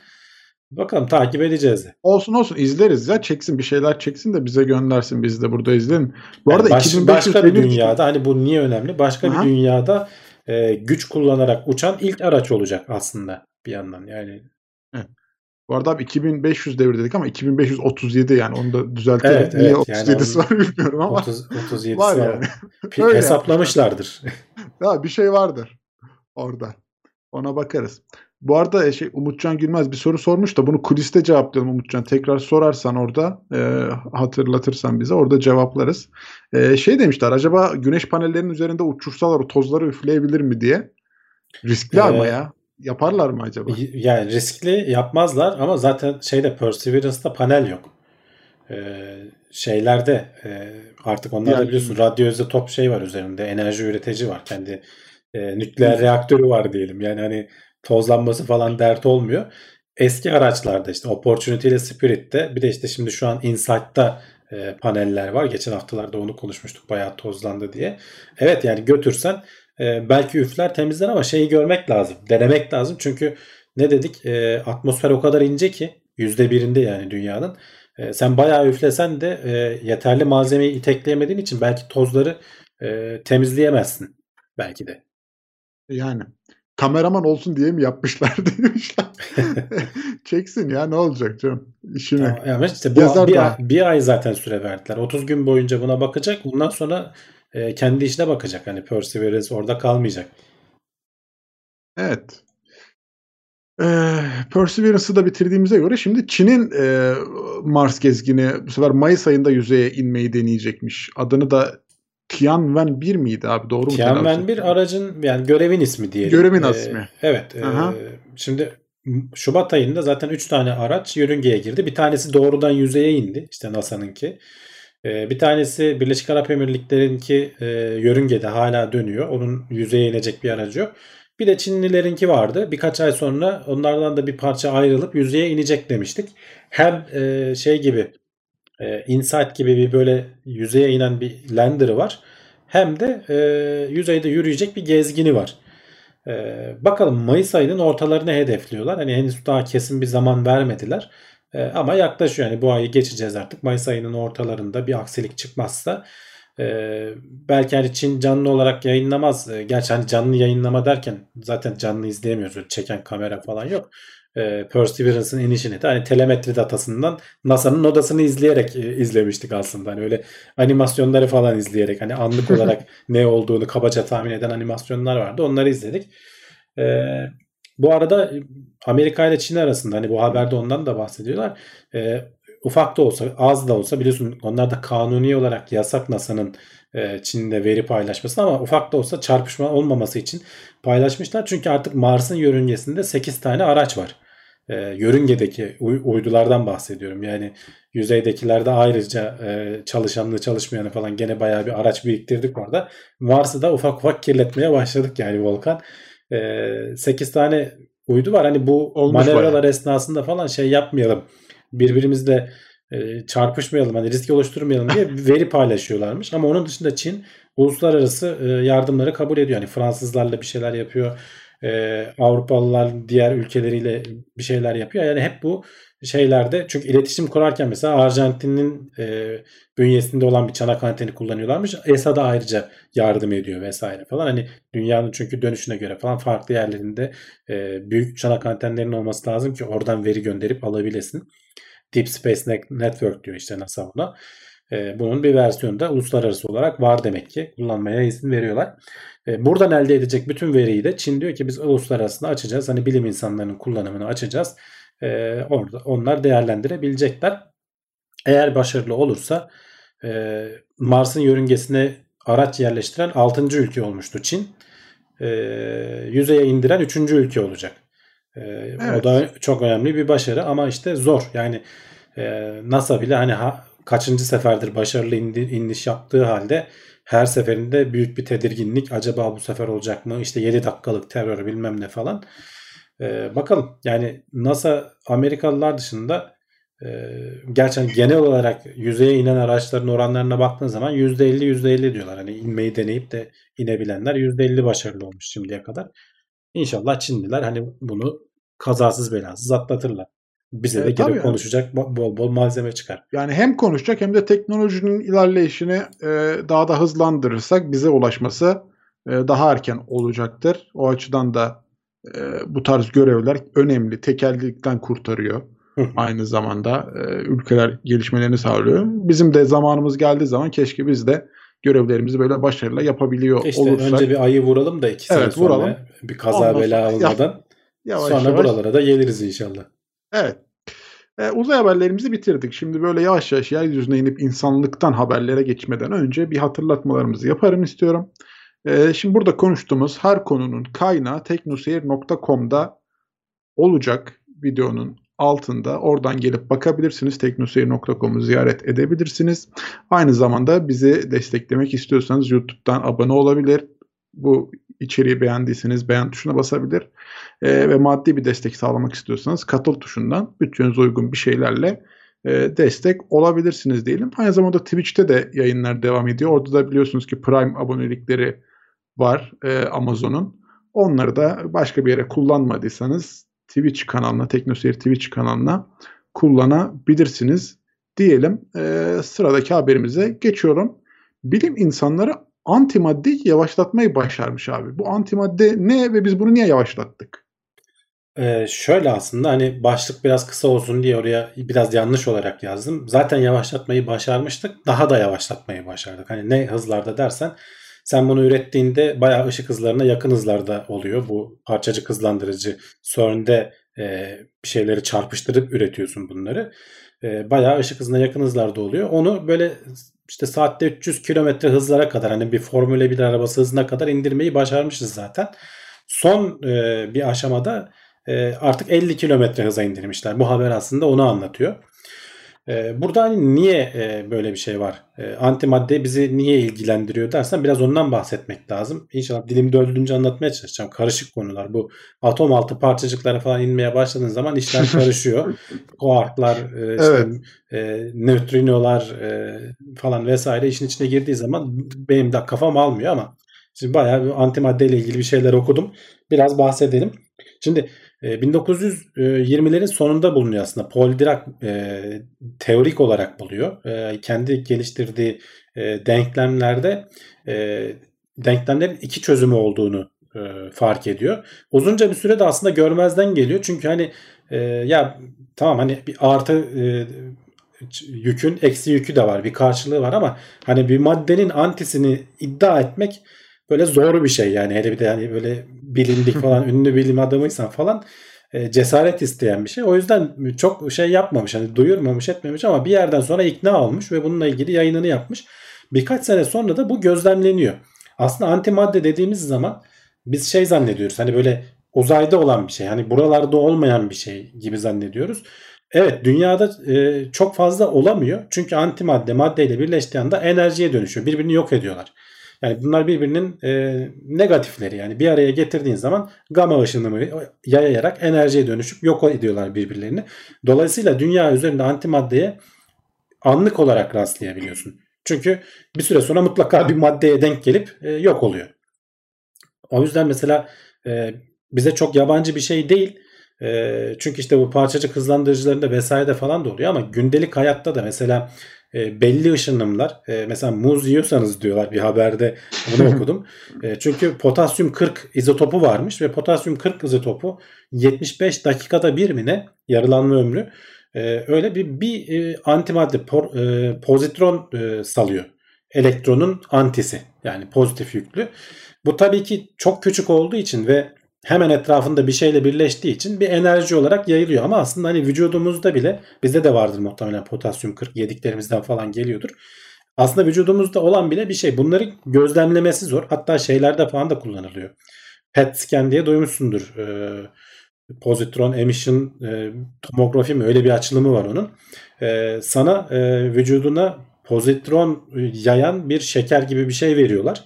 Bakalım takip edeceğiz. Olsun olsun izleriz ya. Çeksin bir şeyler çeksin de bize göndersin. Biz de burada izleyelim. Bu yani arada baş, 2500 başka bir dünyada hani bu niye önemli? Başka Aha. bir dünyada e, güç kullanarak uçan ilk araç olacak aslında bir yandan. Yani evet. Bu arada abi 2500 devir dedik ama 2537 yani onu da düzeltelim. Evet, Niye evet, 37'si yani var bilmiyorum ama. 30, 37'si var. Yani. var. Hesaplamışlardır. *laughs* ya bir şey vardır orada. Ona bakarız. Bu arada e, şey Umutcan Gülmez bir soru sormuş da bunu kuliste cevaplayalım Umutcan. Tekrar sorarsan orada e, hatırlatırsan bize orada cevaplarız. E, şey demişler acaba güneş panellerinin üzerinde uçursalar o tozları üfleyebilir mi diye. Riskli ee, ama ya. Yaparlar mı acaba? Yani riskli yapmazlar ama zaten şeyde Perseverance'da panel yok. Ee, şeylerde e, artık onlarda yani, biliyorsun radyo top şey var üzerinde enerji üretici var. Kendi e, nükleer reaktörü var diyelim. Yani hani tozlanması falan dert olmuyor. Eski araçlarda işte Opportunity ile Spirit'te bir de işte şimdi şu an Insight'ta e, paneller var. Geçen haftalarda onu konuşmuştuk bayağı tozlandı diye. Evet yani götürsen e, belki üfler temizler ama şeyi görmek lazım. Denemek lazım çünkü ne dedik e, atmosfer o kadar ince ki yüzde birinde yani dünyanın. E, sen bayağı üflesen de e, yeterli malzemeyi itekleyemediğin için belki tozları e, temizleyemezsin belki de. Yani kameraman olsun diye mi yapmışlar *laughs* demişler. *laughs* Çeksin ya ne olacak canım. İşini. Yani işte bu Yazar bir, ay, bir ay zaten süre verdiler. 30 gün boyunca buna bakacak. Bundan sonra e, kendi işine bakacak. Hani Perseverance orada kalmayacak. Evet. Ee, Perseverance'ı da bitirdiğimize göre şimdi Çin'in e, Mars gezgini bu sefer Mayıs ayında yüzeye inmeyi deneyecekmiş. Adını da Tianwen 1 miydi abi doğru mu? Tianwen 1 aracın yani görevin ismi diyelim. Görevin ee, ismi. Evet. E, şimdi Şubat ayında zaten 3 tane araç yörüngeye girdi. Bir tanesi doğrudan yüzeye indi. İşte NASA'nınki. Ee, bir tanesi Birleşik Arap Emirlikleri'ninki e, yörüngede hala dönüyor. Onun yüzeye inecek bir aracı yok. Bir de Çinlilerinki vardı. Birkaç ay sonra onlardan da bir parça ayrılıp yüzeye inecek demiştik. Hem e, şey gibi e, Insight gibi bir böyle yüzeye inen bir lander'ı var. Hem de yüzeyde yürüyecek bir gezgini var. Bakalım Mayıs ayının ortalarını hedefliyorlar. Hani henüz daha kesin bir zaman vermediler. E, ama yaklaşıyor. Yani bu ayı geçeceğiz artık. Mayıs ayının ortalarında bir aksilik çıkmazsa Ee, belki hani Çin canlı olarak yayınlamaz. Ee, gerçi hani canlı yayınlama derken zaten canlı izleyemiyoruz. Çeken kamera falan yok. Ee, Perseverance'ın inişini de hani telemetri datasından NASA'nın odasını izleyerek e, izlemiştik aslında. Hani öyle animasyonları falan izleyerek hani anlık *laughs* olarak ne olduğunu kabaca tahmin eden animasyonlar vardı. Onları izledik. Ee, bu arada Amerika ile Çin arasında hani bu haberde ondan da bahsediyorlar. Ee, ufak da olsa az da olsa biliyorsun onlar da kanuni olarak yasak NASA'nın e, Çin'le veri paylaşması ama ufak da olsa çarpışma olmaması için paylaşmışlar. Çünkü artık Mars'ın yörüngesinde 8 tane araç var. E, yörüngedeki uydulardan bahsediyorum. Yani yüzeydekilerde ayrıca e, çalışanlı çalışmayanı falan gene bayağı bir araç biriktirdik orada. Mars'ı da ufak ufak kirletmeye başladık yani Volkan. 8 tane uydu var. Hani bu Olmuş manevralar bayağı. esnasında falan şey yapmayalım birbirimizle e, çarpışmayalım hani risk oluşturmayalım diye *laughs* veri paylaşıyorlarmış. Ama onun dışında Çin uluslararası e, yardımları kabul ediyor. Yani Fransızlarla bir şeyler yapıyor. E, Avrupalılar diğer ülkeleriyle bir şeyler yapıyor. Yani hep bu şeylerde çünkü iletişim kurarken mesela Arjantin'in e, bünyesinde olan bir çanak anteni kullanıyorlarmış. ESA da ayrıca yardım ediyor vesaire falan. Hani dünyanın çünkü dönüşüne göre falan farklı yerlerinde e, büyük çanak antenlerinin olması lazım ki oradan veri gönderip alabilesin. Deep Space Network diyor işte NASA buna. E, bunun bir versiyonu da uluslararası olarak var demek ki. Kullanmaya izin veriyorlar. E, buradan elde edecek bütün veriyi de Çin diyor ki biz uluslararasını açacağız. Hani bilim insanlarının kullanımını açacağız. E, orada onlar değerlendirebilecekler. Eğer başarılı olursa e, Mars'ın yörüngesine araç yerleştiren 6. ülke olmuştu Çin. E, yüzeye indiren 3. ülke olacak. E, evet. O da çok önemli bir başarı ama işte zor. Yani e, NASA bile hani ha, kaçıncı seferdir başarılı indi, iniş yaptığı halde her seferinde büyük bir tedirginlik. Acaba bu sefer olacak mı? İşte 7 dakikalık terör bilmem ne falan. E, bakalım yani NASA Amerikalılar dışında e, hani genel olarak yüzeye inen araçların oranlarına baktığın zaman %50 %50 diyorlar. Hani inmeyi deneyip de inebilenler %50 başarılı olmuş şimdiye kadar. İnşallah Çinliler hani bunu kazasız belasız atlatırlar. Bize de e, gelip konuşacak bol bol malzeme çıkar. Yani hem konuşacak hem de teknolojinin ilerleyişini e, daha da hızlandırırsak bize ulaşması e, daha erken olacaktır. O açıdan da e, bu tarz görevler önemli. Tekellikten kurtarıyor. Aynı zamanda e, ülkeler gelişmelerini sağlıyor. Bizim de zamanımız geldiği zaman keşke biz de görevlerimizi böyle başarıyla yapabiliyor işte olursak. Önce bir ayı vuralım da iki evet, sene sonra vuralım. bir kaza Ondan bela olmadan. Yavaş, sonra yavaş. buralara da geliriz inşallah. Evet. E, uzay haberlerimizi bitirdik. Şimdi böyle yavaş yavaş yeryüzüne inip insanlıktan haberlere geçmeden önce bir hatırlatmalarımızı yaparım istiyorum. E, şimdi burada konuştuğumuz her konunun kaynağı teknoseyir.com'da olacak videonun altında. Oradan gelip bakabilirsiniz. Teknoseyir.com'u ziyaret edebilirsiniz. Aynı zamanda bizi desteklemek istiyorsanız YouTube'dan abone olabilir. Bu içeriği beğendiyseniz beğen tuşuna basabilir. E, ve maddi bir destek sağlamak istiyorsanız katıl tuşundan bütçenize uygun bir şeylerle e, destek olabilirsiniz diyelim. Aynı zamanda Twitch'te de yayınlar devam ediyor. Orada da biliyorsunuz ki Prime abonelikleri var e, Amazon'un. Onları da başka bir yere kullanmadıysanız Twitch kanalına, Teknoseyir Twitch kanalına kullanabilirsiniz diyelim. E, sıradaki haberimize geçiyorum. Bilim insanları antimaddeyi yavaşlatmayı başarmış abi. Bu antimadde ne ve biz bunu niye yavaşlattık? Ee, şöyle aslında hani başlık biraz kısa olsun diye oraya biraz yanlış olarak yazdım. Zaten yavaşlatmayı başarmıştık. Daha da yavaşlatmayı başardık. Hani ne hızlarda dersen sen bunu ürettiğinde bayağı ışık hızlarına yakın hızlarda oluyor. Bu parçacık hızlandırıcı CERN'de e, bir şeyleri çarpıştırıp üretiyorsun bunları. E, bayağı ışık hızına yakın hızlarda oluyor. Onu böyle işte saatte 300 kilometre hızlara kadar hani bir Formula 1 arabası hızına kadar indirmeyi başarmışız zaten. Son e, bir aşamada e, artık 50 kilometre hıza indirmişler. Bu haber aslında onu anlatıyor. Ee, burada hani niye e, böyle bir şey var? E, antimadde bizi niye ilgilendiriyor dersen biraz ondan bahsetmek lazım. İnşallah dilimde öldüğünce anlatmaya çalışacağım. Karışık konular. Bu atom altı parçacıklara falan inmeye başladığın zaman işler *laughs* karışıyor. Kuarklar, e, işte, evet. e, nötrinolar e, falan vesaire işin içine girdiği zaman benim de kafam almıyor ama şimdi bayağı bir antimadde ile ilgili bir şeyler okudum. Biraz bahsedelim. Şimdi 1920'lerin sonunda bulunuyor aslında. Paul Dirac e, teorik olarak buluyor. E, kendi geliştirdiği e, denklemlerde e, denklemlerin iki çözümü olduğunu e, fark ediyor. Uzunca bir sürede aslında görmezden geliyor. Çünkü hani e, ya tamam hani bir artı e, yükün eksi yükü de var. Bir karşılığı var ama hani bir maddenin antisini iddia etmek böyle zor bir şey yani hele bir de yani böyle bilindik falan *laughs* ünlü bilim adamıysan falan e, cesaret isteyen bir şey. O yüzden çok şey yapmamış hani duyurmamış etmemiş ama bir yerden sonra ikna olmuş ve bununla ilgili yayınını yapmış. Birkaç sene sonra da bu gözlemleniyor. Aslında antimadde dediğimiz zaman biz şey zannediyoruz hani böyle uzayda olan bir şey hani buralarda olmayan bir şey gibi zannediyoruz. Evet dünyada e, çok fazla olamıyor. Çünkü antimadde maddeyle birleştiği anda enerjiye dönüşüyor. Birbirini yok ediyorlar. Yani bunlar birbirinin e, negatifleri. Yani bir araya getirdiğin zaman gamma ışınımı yayarak enerjiye dönüşüp yok ediyorlar birbirlerini. Dolayısıyla dünya üzerinde antimaddeye anlık olarak rastlayabiliyorsun. Çünkü bir süre sonra mutlaka bir maddeye denk gelip e, yok oluyor. O yüzden mesela e, bize çok yabancı bir şey değil. E, çünkü işte bu parçacık hızlandırıcılarında vesairede falan da oluyor ama gündelik hayatta da mesela e, belli ışınımlar e, mesela muz yiyorsanız diyorlar bir haberde bunu *laughs* okudum. E, çünkü potasyum 40 izotopu varmış ve potasyum 40 izotopu 75 dakikada bir mi ne yarılanma ömrü e, öyle bir bir e, antimadde por, e, pozitron e, salıyor. Elektronun antisi yani pozitif yüklü. Bu tabii ki çok küçük olduğu için ve hemen etrafında bir şeyle birleştiği için bir enerji olarak yayılıyor. Ama aslında hani vücudumuzda bile bizde de vardır muhtemelen potasyum 40 yediklerimizden falan geliyordur. Aslında vücudumuzda olan bile bir şey. Bunları gözlemlemesi zor. Hatta şeylerde falan da kullanılıyor. PET scan diye duymuşsundur. Ee, pozitron emission e, tomografi mi öyle bir açılımı var onun. E, sana e, vücuduna pozitron yayan bir şeker gibi bir şey veriyorlar.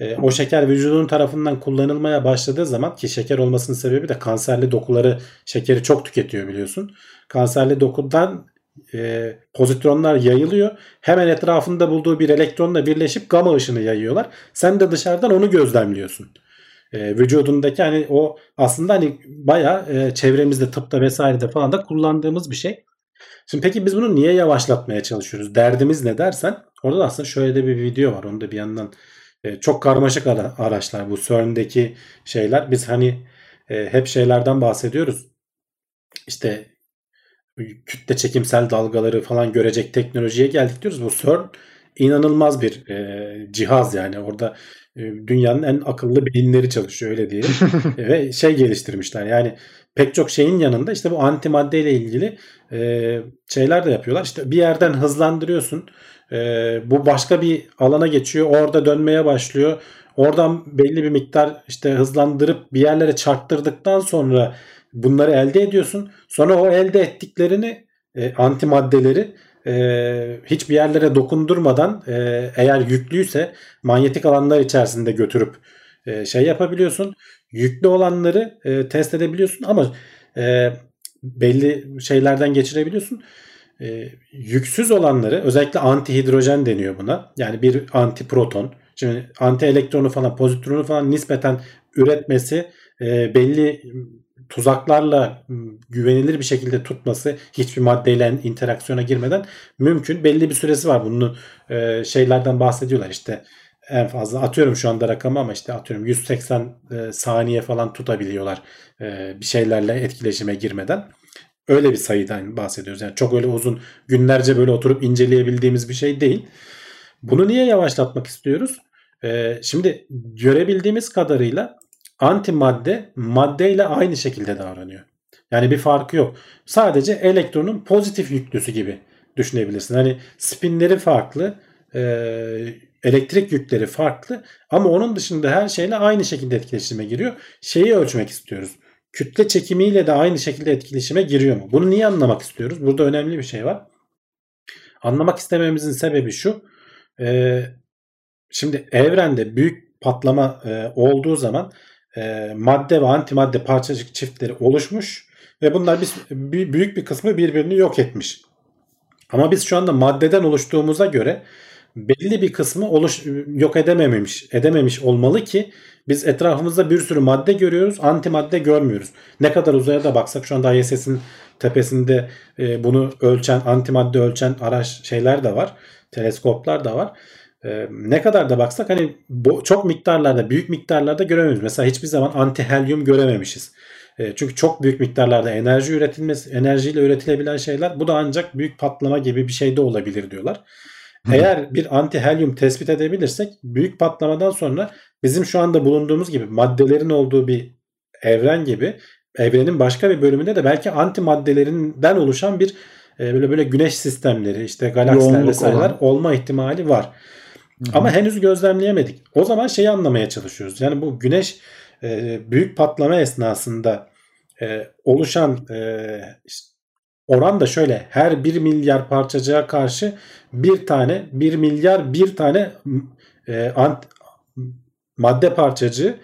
E, o şeker vücudun tarafından kullanılmaya başladığı zaman ki şeker olmasının sebebi de kanserli dokuları şekeri çok tüketiyor biliyorsun. Kanserli dokudan e, pozitronlar yayılıyor. Hemen etrafında bulduğu bir elektronla birleşip gama ışını yayıyorlar. Sen de dışarıdan onu gözlemliyorsun. E, vücudundaki hani o aslında hani bayağı e, çevremizde tıpta vesairede falan da kullandığımız bir şey. Şimdi peki biz bunu niye yavaşlatmaya çalışıyoruz? Derdimiz ne dersen orada da aslında şöyle de bir video var. Onu da bir yandan e, çok karmaşık araçlar bu CERN'deki şeyler. Biz hani e, hep şeylerden bahsediyoruz. İşte kütle çekimsel dalgaları falan görecek teknolojiye geldik diyoruz. Bu CERN inanılmaz bir e, cihaz yani orada e, dünyanın en akıllı beyinleri çalışıyor öyle diyelim. e, *laughs* ve şey geliştirmişler yani pek çok şeyin yanında işte bu antimadde ile ilgili e, şeyler de yapıyorlar. İşte bir yerden hızlandırıyorsun e, bu başka bir alana geçiyor. Orada dönmeye başlıyor. Oradan belli bir miktar işte hızlandırıp bir yerlere çarptırdıktan sonra bunları elde ediyorsun. Sonra o elde ettiklerini e, antimaddeleri e, hiçbir yerlere dokundurmadan e, eğer yüklüyse manyetik alanlar içerisinde götürüp e, şey yapabiliyorsun. Yüklü olanları e, test edebiliyorsun ama e, belli şeylerden geçirebiliyorsun e, yüksüz olanları özellikle anti hidrojen deniyor buna. Yani bir anti proton. Şimdi anti elektronu falan pozitronu falan nispeten üretmesi e, belli tuzaklarla güvenilir bir şekilde tutması hiçbir maddeyle interaksiyona girmeden mümkün. Belli bir süresi var. Bunun e, şeylerden bahsediyorlar işte en fazla atıyorum şu anda rakamı ama işte atıyorum 180 e, saniye falan tutabiliyorlar e, bir şeylerle etkileşime girmeden. Öyle bir sayıdan bahsediyoruz. Yani çok öyle uzun günlerce böyle oturup inceleyebildiğimiz bir şey değil. Bunu niye yavaşlatmak istiyoruz? Ee, şimdi görebildiğimiz kadarıyla antimadde maddeyle aynı şekilde davranıyor. Yani bir farkı yok. Sadece elektronun pozitif yüklüsü gibi düşünebilirsin. Hani spinleri farklı, e, elektrik yükleri farklı ama onun dışında her şeyle aynı şekilde etkileşime giriyor. Şeyi ölçmek istiyoruz kütle çekimiyle de aynı şekilde etkileşime giriyor mu? Bunu niye anlamak istiyoruz? Burada önemli bir şey var. Anlamak istememizin sebebi şu. E, şimdi evrende büyük patlama e, olduğu zaman e, madde ve antimadde parçacık çiftleri oluşmuş ve bunlar bir, büyük bir kısmı birbirini yok etmiş. Ama biz şu anda maddeden oluştuğumuza göre belli bir kısmı oluş yok edememiş, edememiş olmalı ki biz etrafımızda bir sürü madde görüyoruz, antimadde görmüyoruz. Ne kadar uzaya da baksak şu anda ISS'in tepesinde e, bunu ölçen, antimadde ölçen araç şeyler de var. Teleskoplar da var. E, ne kadar da baksak hani çok miktarlarda, büyük miktarlarda göremiyoruz. Mesela hiçbir zaman anti helyum görememişiz. E, çünkü çok büyük miktarlarda enerji üretilmesi, enerjiyle üretilebilen şeyler bu da ancak büyük patlama gibi bir şey de olabilir diyorlar. Eğer bir anti helyum tespit edebilirsek büyük patlamadan sonra bizim şu anda bulunduğumuz gibi maddelerin olduğu bir evren gibi evrenin başka bir bölümünde de belki anti maddelerinden oluşan bir e, böyle böyle güneş sistemleri işte galaksiler Yoğunluk vesaireler olan. olma ihtimali var. Ama henüz gözlemleyemedik. O zaman şeyi anlamaya çalışıyoruz. Yani bu güneş e, büyük patlama esnasında e, oluşan e, işte oran da şöyle her 1 milyar parçacığa karşı bir tane 1 milyar bir tane e, ant, madde parçacığı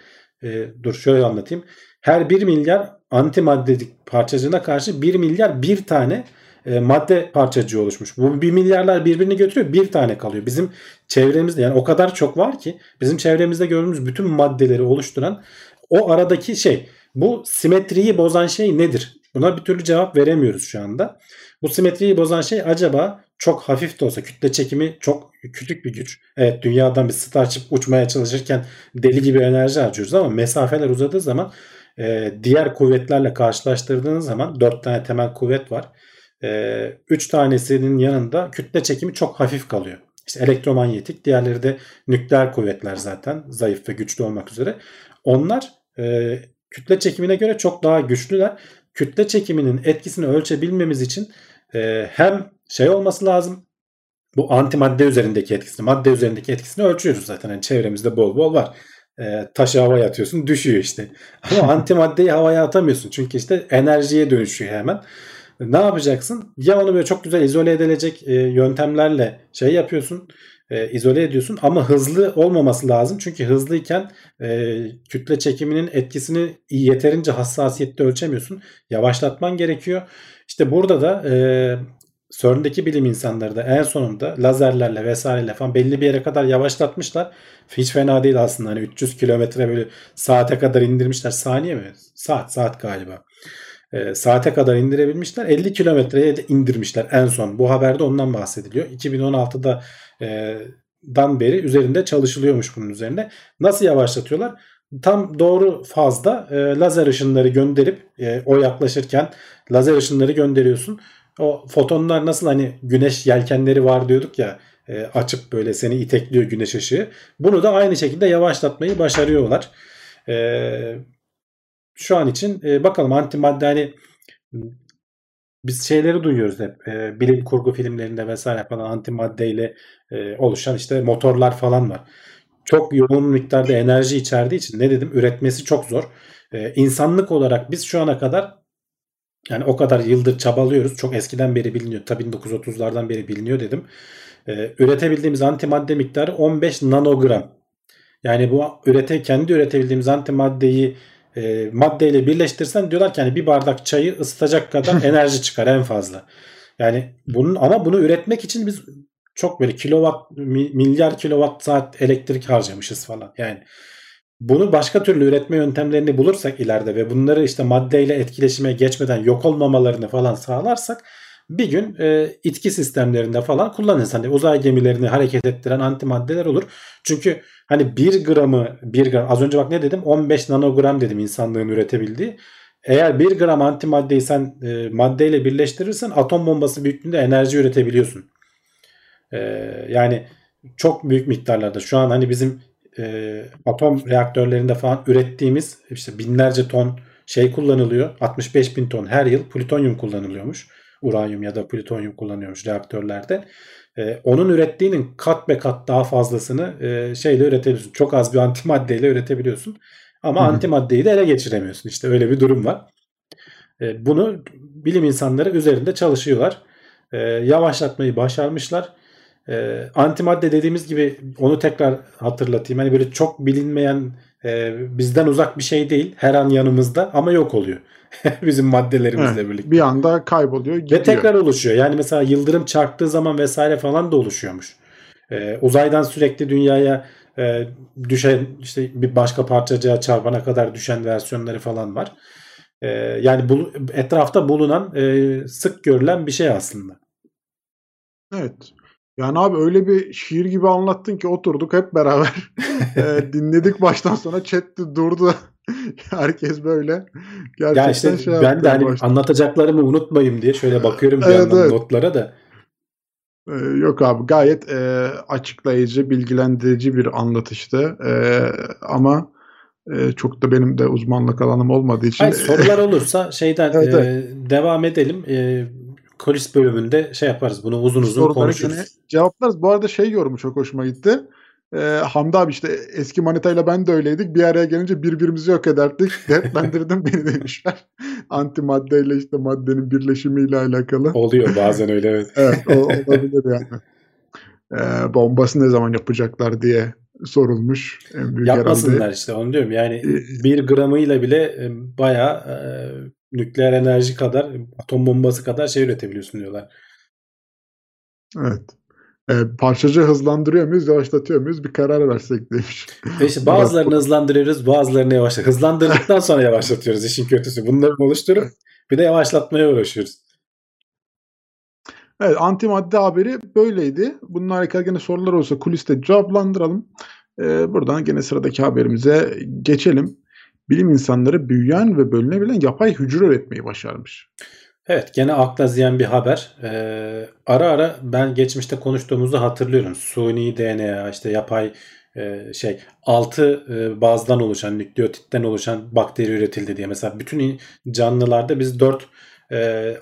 e, dur şöyle anlatayım. Her 1 milyar antimaddedik parçacığına karşı 1 milyar bir tane e, madde parçacığı oluşmuş. Bu 1 milyarlar birbirini götürüyor bir tane kalıyor. Bizim çevremizde yani o kadar çok var ki bizim çevremizde gördüğümüz bütün maddeleri oluşturan o aradaki şey bu simetriyi bozan şey nedir? Buna bir türlü cevap veremiyoruz şu anda. Bu simetriyi bozan şey acaba çok hafif de olsa kütle çekimi çok küçük bir güç. Evet dünyadan bir star uçmaya çalışırken deli gibi enerji harcıyoruz ama mesafeler uzadığı zaman e, diğer kuvvetlerle karşılaştırdığınız zaman dört tane temel kuvvet var. E, üç tanesinin yanında kütle çekimi çok hafif kalıyor. İşte elektromanyetik diğerleri de nükleer kuvvetler zaten zayıf ve güçlü olmak üzere. Onlar e, kütle çekimine göre çok daha güçlüler. Kütle çekiminin etkisini ölçebilmemiz için e, hem şey olması lazım bu antimadde üzerindeki etkisini, madde üzerindeki etkisini ölçüyoruz zaten. Yani çevremizde bol bol var. E, taşı havaya atıyorsun düşüyor işte. *laughs* Ama antimaddeyi havaya atamıyorsun. Çünkü işte enerjiye dönüşüyor hemen. Ne yapacaksın? Ya onu böyle çok güzel izole edilecek e, yöntemlerle şey yapıyorsun e, izole ediyorsun ama hızlı olmaması lazım. Çünkü hızlıyken e, kütle çekiminin etkisini yeterince hassasiyette ölçemiyorsun. Yavaşlatman gerekiyor. İşte burada da e, CERN'deki bilim insanları da en sonunda lazerlerle vesaireyle falan belli bir yere kadar yavaşlatmışlar. Hiç fena değil aslında. Hani 300 kilometre böyle saate kadar indirmişler. Saniye mi? Saat, saat galiba. E, saate kadar indirebilmişler. 50 kilometreye indirmişler en son. Bu haberde ondan bahsediliyor. 2016'da e, dan beri üzerinde çalışılıyormuş bunun üzerinde. Nasıl yavaşlatıyorlar? Tam doğru fazda e, lazer ışınları gönderip e, o yaklaşırken lazer ışınları gönderiyorsun. O fotonlar nasıl hani güneş yelkenleri var diyorduk ya e, açıp böyle seni itekliyor güneş ışığı. Bunu da aynı şekilde yavaşlatmayı başarıyorlar. E, şu an için e, bakalım antimadde hani biz şeyleri duyuyoruz hep e, bilim kurgu filmlerinde vesaire falan antimaddeyle e, oluşan işte motorlar falan var. Çok yoğun miktarda enerji içerdiği için ne dedim üretmesi çok zor. E, insanlık olarak biz şu ana kadar yani o kadar yıldır çabalıyoruz. Çok eskiden beri biliniyor. Tabii 1930'lardan beri biliniyor dedim. E, üretebildiğimiz antimadde miktarı 15 nanogram. Yani bu ürete kendi üretebildiğimiz antimaddeyi e, maddeyle birleştirsen diyorlar ki hani bir bardak çayı ısıtacak kadar *laughs* enerji çıkar en fazla. Yani bunun ama bunu üretmek için biz çok böyle kilowatt milyar kilowatt saat elektrik harcamışız falan. Yani bunu başka türlü üretme yöntemlerini bulursak ileride ve bunları işte maddeyle etkileşime geçmeden yok olmamalarını falan sağlarsak bir gün e, itki sistemlerinde falan kullanırız. Hani uzay gemilerini hareket ettiren antimaddeler olur. Çünkü hani 1 gramı 1 gram az önce bak ne dedim 15 nanogram dedim insanlığın üretebildiği. Eğer 1 gram antimaddeyi sen e, maddeyle birleştirirsen atom bombası büyüklüğünde enerji üretebiliyorsun. E, yani çok büyük miktarlarda şu an hani bizim e, atom reaktörlerinde falan ürettiğimiz işte binlerce ton şey kullanılıyor. 65 bin ton her yıl plütonyum kullanılıyormuş. Uranyum ya da plütonyum kullanıyormuş reaktörlerde. Ee, onun ürettiğinin kat be kat daha fazlasını e, şeyle üretebiliyorsun. Çok az bir antimaddeyle üretebiliyorsun. Ama Hı-hı. antimaddeyi de ele geçiremiyorsun. İşte öyle bir durum var. E, bunu bilim insanları üzerinde çalışıyorlar. E, yavaşlatmayı başarmışlar. E, antimadde dediğimiz gibi onu tekrar hatırlatayım. Hani böyle çok bilinmeyen e, bizden uzak bir şey değil. Her an yanımızda ama yok oluyor. *laughs* Bizim maddelerimizle evet, birlikte. Bir anda kayboluyor gidiyor. Ve tekrar oluşuyor. Yani mesela yıldırım çarptığı zaman vesaire falan da oluşuyormuş. E, uzaydan sürekli dünyaya e, düşen işte bir başka parçacığa çarpana kadar düşen versiyonları falan var. E, yani bu, etrafta bulunan e, sık görülen bir şey aslında. Evet. Yani abi öyle bir şiir gibi anlattın ki oturduk hep beraber *laughs* e, dinledik baştan sona chat durdu. *laughs* Herkes böyle gerçekten Ya işte şey ben de hani anlatacaklarımı unutmayayım diye şöyle *laughs* bakıyorum bir Evet, yandan evet. notlara da. Ee, yok abi gayet e, açıklayıcı, bilgilendirici bir anlatıştı. E, ama e, çok da benim de uzmanlık alanım olmadığı için Hayır, sorular olursa şeyden Evet, e, devam edelim. E, kulis bölümünde şey yaparız. Bunu uzun uzun soruları konuşuruz. cevaplarız. Bu arada şey yorumu çok hoşuma gitti. E, Hamdi abi işte eski manitayla ben de öyleydik. Bir araya gelince birbirimizi yok ederdik. *laughs* Dertlendirdin beni demişler. *laughs* Antimaddeyle işte maddenin birleşimiyle alakalı. Oluyor bazen öyle evet. *laughs* Evet o olabilir yani. Ee, bombası ne zaman yapacaklar diye sorulmuş. En büyük Yapmasınlar herhalde. işte onu diyorum. Yani Ee, bir gramıyla bile e, bayağı e, nükleer enerji kadar atom bombası kadar şey üretebiliyorsun diyorlar. Evet. Ee, parçacı hızlandırıyor muyuz, yavaşlatıyor muyuz? Bir karar versek demiş. Ve işte bazılarını hızlandırıyoruz, bazılarını yavaşlatıyoruz. Hızlandırdıktan sonra yavaşlatıyoruz işin kötüsü. Bunları oluşturup bir de yavaşlatmaya uğraşıyoruz. Evet, antimadde haberi böyleydi. Bununla alakalı gene sorular olsa kuliste cevaplandıralım. Ee, buradan gene sıradaki haberimize geçelim. Bilim insanları büyüyen ve bölünebilen yapay hücre üretmeyi başarmış. Evet gene akla ziyan bir haber. Ee, ara ara ben geçmişte konuştuğumuzu hatırlıyorum. Suni DNA işte yapay e, şey 6 bazdan oluşan nükleotitten oluşan bakteri üretildi diye. Mesela bütün canlılarda biz 4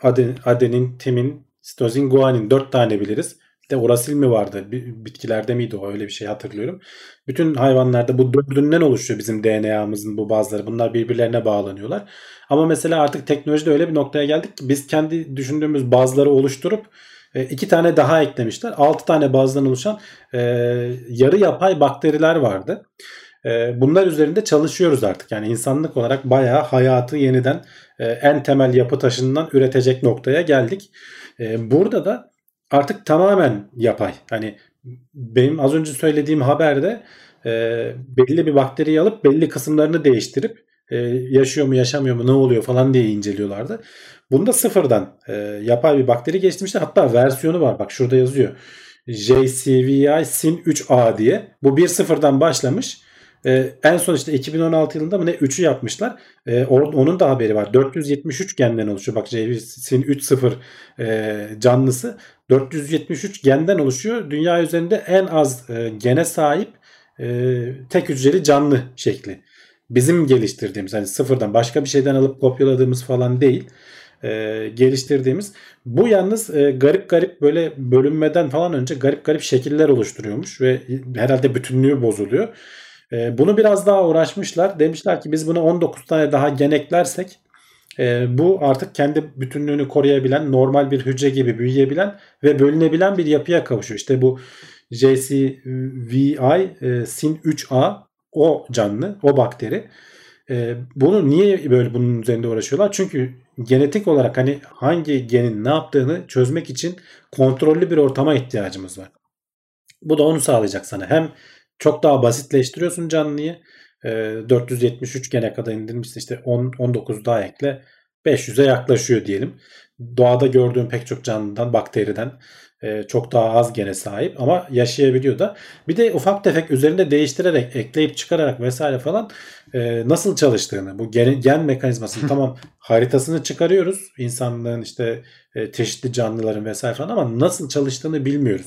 aden, adenin, timin, sitozin, guanin 4 tane biliriz. De urasil mi vardı? Bi- Bitkilerde miydi o? Öyle bir şey hatırlıyorum. Bütün hayvanlarda bu dördünden oluşuyor bizim DNA'mızın bu bazıları. Bunlar birbirlerine bağlanıyorlar. Ama mesela artık teknolojide öyle bir noktaya geldik ki biz kendi düşündüğümüz bazları oluşturup e, iki tane daha eklemişler. Altı tane bazdan oluşan e, yarı yapay bakteriler vardı. E, bunlar üzerinde çalışıyoruz artık. Yani insanlık olarak bayağı hayatı yeniden en temel yapı taşından üretecek noktaya geldik. Burada da artık tamamen yapay. Hani benim az önce söylediğim haberde e, belli bir bakteriyi alıp belli kısımlarını değiştirip e, yaşıyor mu yaşamıyor mu ne oluyor falan diye inceliyorlardı. Bunda sıfırdan e, yapay bir bakteri geliştirmişler. Hatta versiyonu var. Bak şurada yazıyor. JCVI Sin 3A diye. Bu 1.0'dan başlamış. E, en son işte 2016 yılında mı ne 3'ü yapmışlar. E, or- onun da haberi var. 473 genden oluşuyor. Bak JCVI Sin 3.0 e, canlısı 473 genden oluşuyor. Dünya üzerinde en az e, gene sahip e, tek hücreli canlı şekli. Bizim geliştirdiğimiz hani sıfırdan başka bir şeyden alıp kopyaladığımız falan değil. E, geliştirdiğimiz. Bu yalnız e, garip garip böyle bölünmeden falan önce garip garip şekiller oluşturuyormuş ve herhalde bütünlüğü bozuluyor. E, bunu biraz daha uğraşmışlar. Demişler ki biz buna 19 tane daha gen eklersek e, bu artık kendi bütünlüğünü koruyabilen, normal bir hücre gibi büyüyebilen ve bölünebilen bir yapıya kavuşuyor. İşte bu JCVI e, Sin 3A o canlı, o bakteri. E, bunu niye böyle bunun üzerinde uğraşıyorlar? Çünkü genetik olarak hani hangi genin ne yaptığını çözmek için kontrollü bir ortama ihtiyacımız var. Bu da onu sağlayacak sana. Hem çok daha basitleştiriyorsun canlıyı. E, 473 gene kadar indirmişsin işte 10, 19 daha ekle 500'e yaklaşıyor diyelim. Doğada gördüğün pek çok canlıdan, bakteriden e, çok daha az gene sahip ama yaşayabiliyor da. Bir de ufak tefek üzerinde değiştirerek, ekleyip çıkararak vesaire falan e, nasıl çalıştığını, bu gen, gen mekanizmasını tamam haritasını çıkarıyoruz. insanlığın işte e, çeşitli canlıların vesaire falan ama nasıl çalıştığını bilmiyoruz.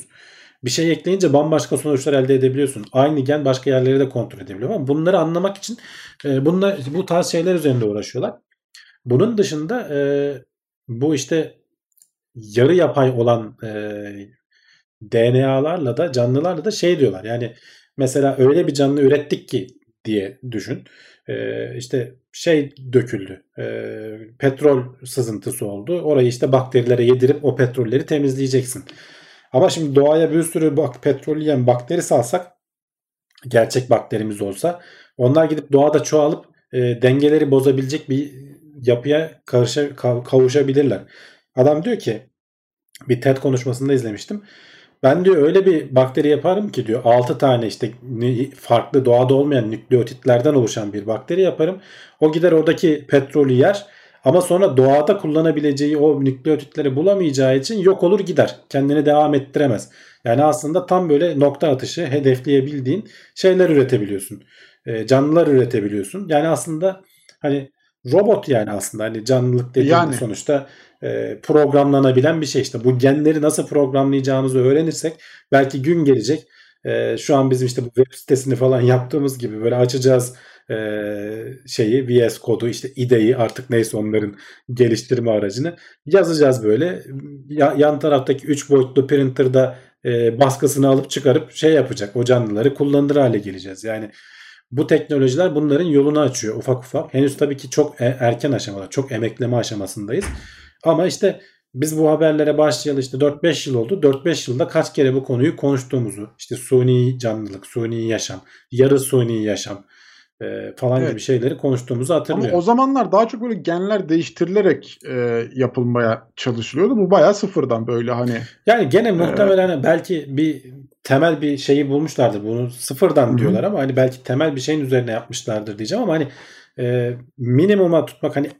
Bir şey ekleyince bambaşka sonuçlar elde edebiliyorsun. Aynı gen başka yerleri de kontrol edebiliyor ama bunları anlamak için e, bunlar, bu tarz şeyler üzerinde uğraşıyorlar. Bunun dışında e, bu işte yarı yapay olan e, DNA'larla da canlılarla da şey diyorlar. Yani mesela öyle bir canlı ürettik ki diye düşün. E, işte şey döküldü. E, petrol sızıntısı oldu. Orayı işte bakterilere yedirip o petrolleri temizleyeceksin. Ama şimdi doğaya bir sürü bak petrol yiyen bakteri salsak gerçek bakterimiz olsa onlar gidip doğada çoğalıp e, dengeleri bozabilecek bir yapıya karışa, kavuşabilirler. Adam diyor ki bir TED konuşmasında izlemiştim. Ben diyor öyle bir bakteri yaparım ki diyor 6 tane işte farklı doğada olmayan nükleotitlerden oluşan bir bakteri yaparım. O gider oradaki petrolü yer ama sonra doğada kullanabileceği o nükleotitleri bulamayacağı için yok olur gider. Kendini devam ettiremez. Yani aslında tam böyle nokta atışı hedefleyebildiğin şeyler üretebiliyorsun. E, canlılar üretebiliyorsun. Yani aslında hani robot yani aslında hani canlılık dediğin yani. sonuçta e, programlanabilen bir şey işte. Bu genleri nasıl programlayacağımızı öğrenirsek belki gün gelecek. E, şu an bizim işte bu web sitesini falan *laughs* yaptığımız gibi böyle açacağız e, şeyi VS kodu işte IDE'yi artık neyse onların geliştirme aracını yazacağız böyle. Ya, yan taraftaki 3 boyutlu printer'da e, baskısını alıp çıkarıp şey yapacak. O canlıları kullanılır hale geleceğiz. Yani bu teknolojiler bunların yolunu açıyor ufak ufak. Henüz tabii ki çok e, erken aşamada, çok emekleme aşamasındayız. Ama işte biz bu haberlere başlayalı işte 4-5 yıl oldu. 4-5 yılda kaç kere bu konuyu konuştuğumuzu, işte suni canlılık, suni yaşam, yarı suni yaşam, e, falan evet. gibi şeyleri konuştuğumuzu hatırlıyorum. Ama o zamanlar daha çok böyle genler değiştirilerek e, yapılmaya çalışılıyordu. Bu bayağı sıfırdan böyle hani. Yani gene muhtemelen e, belki bir temel bir şeyi bulmuşlardır. Bunu sıfırdan Hı-hı. diyorlar ama hani belki temel bir şeyin üzerine yapmışlardır diyeceğim ama hani e, minimuma tutmak hani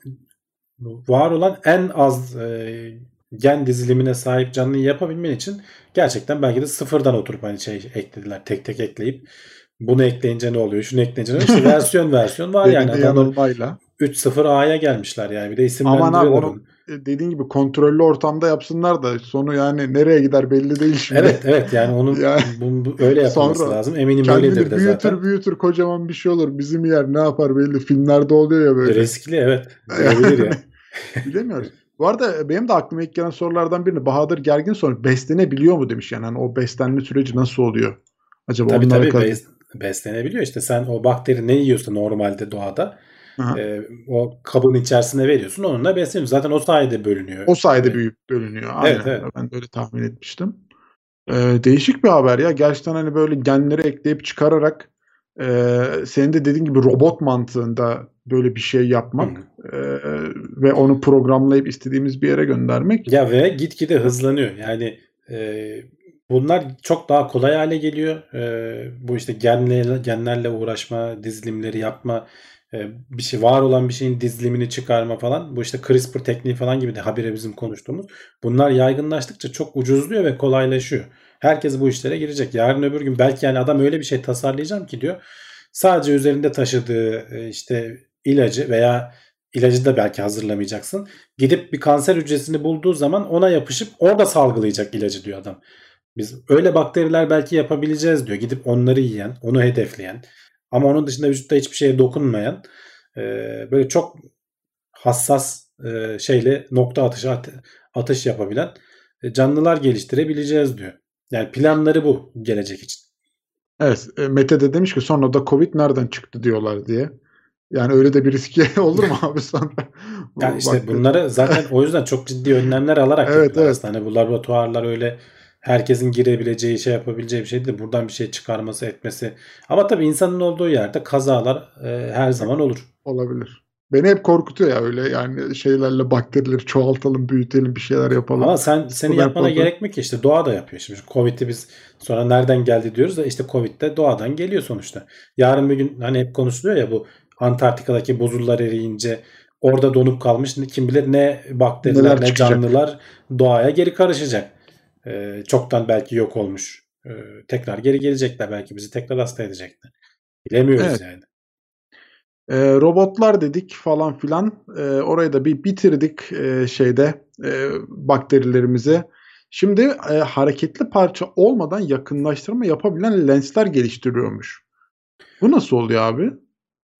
var olan en az e, gen dizilimine sahip canlıyı yapabilmen için gerçekten belki de sıfırdan oturup hani şey eklediler tek tek ekleyip bunu ekleyince ne oluyor? Şunu ekleyince ne oluyor? İşte versiyon versiyon var *laughs* yani. Adamlar 3.0A'ya gelmişler yani. Bir de isimlendiriyorlar. Aman abi onu e, dediğin gibi kontrollü ortamda yapsınlar da sonu yani nereye gider belli değil şimdi. Evet evet yani onun *laughs* yani, bu, bu, öyle yapılması sonra lazım. Eminim öyledir de büyütür, zaten. Büyütür büyütür kocaman bir şey olur. Bizim yer ne yapar belli. Filmlerde oluyor ya böyle. Riskli evet. *laughs* Olabilir ya. Bilemiyoruz. Bu arada benim de aklıma ilk gelen sorulardan birini Bahadır Gergin sormuş. Beslenebiliyor mu demiş yani. Hani o beslenme süreci nasıl oluyor? Acaba tabii tabii bes, beslenebiliyor. İşte sen o bakteri ne yiyorsa normalde doğada e, o kabın içerisine veriyorsun. Onunla besleniyor. Zaten o sayede bölünüyor. O sayede yani. büyük bölünüyor. Aynen. Evet, evet. Ben öyle tahmin etmiştim. Ee, değişik bir haber ya. Gerçekten hani böyle genleri ekleyip çıkararak e, senin de dediğin gibi robot mantığında böyle bir şey yapmak e, ve onu programlayıp istediğimiz bir yere göndermek. Ya ve gitgide hızlanıyor. Yani e, Bunlar çok daha kolay hale geliyor. Ee, bu işte genlerle, genlerle uğraşma, dizilimleri yapma, e, bir şey var olan bir şeyin dizilimini çıkarma falan. Bu işte CRISPR tekniği falan gibi de habire bizim konuştuğumuz. Bunlar yaygınlaştıkça çok ucuzluyor ve kolaylaşıyor. Herkes bu işlere girecek. Yarın öbür gün belki yani adam öyle bir şey tasarlayacağım ki diyor. Sadece üzerinde taşıdığı e, işte ilacı veya ilacı da belki hazırlamayacaksın. Gidip bir kanser hücresini bulduğu zaman ona yapışıp orada salgılayacak ilacı diyor adam. Biz öyle bakteriler belki yapabileceğiz diyor. Gidip onları yiyen, onu hedefleyen ama onun dışında vücutta hiçbir şeye dokunmayan e, böyle çok hassas e, şeyle nokta atışı atış yapabilen e, canlılar geliştirebileceğiz diyor. Yani planları bu gelecek için. Evet. Mete de demiş ki sonra da Covid nereden çıktı diyorlar diye. Yani öyle de bir riski *laughs* olur mu abi sonra? yani işte bunları zaten o yüzden çok ciddi önlemler alarak *laughs* evet, evet. Hani bu laboratuvarlar öyle herkesin girebileceği, şey yapabileceği bir şey değil. Buradan bir şey çıkarması, etmesi. Ama tabii insanın olduğu yerde kazalar e, her zaman olur. Olabilir. Beni hep korkutuyor ya öyle yani şeylerle bakterileri çoğaltalım, büyütelim, bir şeyler yapalım. Ama sen seni Bu yapmana gerek mi ki? İşte doğa da yapıyor. Şimdi Covid'i biz sonra nereden geldi diyoruz da işte Covid de doğadan geliyor sonuçta. Yarın bir gün hani hep konuşuluyor ya bu Antarktika'daki buzullar eriyince orada donup kalmış kim bilir ne bakteriler Neler ne çıkacak? canlılar doğaya geri karışacak e, çoktan belki yok olmuş. E, tekrar geri gelecekler belki bizi tekrar hasta edecekler. Bilemiyoruz evet. yani. E, robotlar dedik falan filan. E, orayı da bir bitirdik e, şeyde e, bakterilerimizi. Şimdi e, hareketli parça olmadan yakınlaştırma yapabilen lensler geliştiriyormuş. Bu nasıl oluyor abi?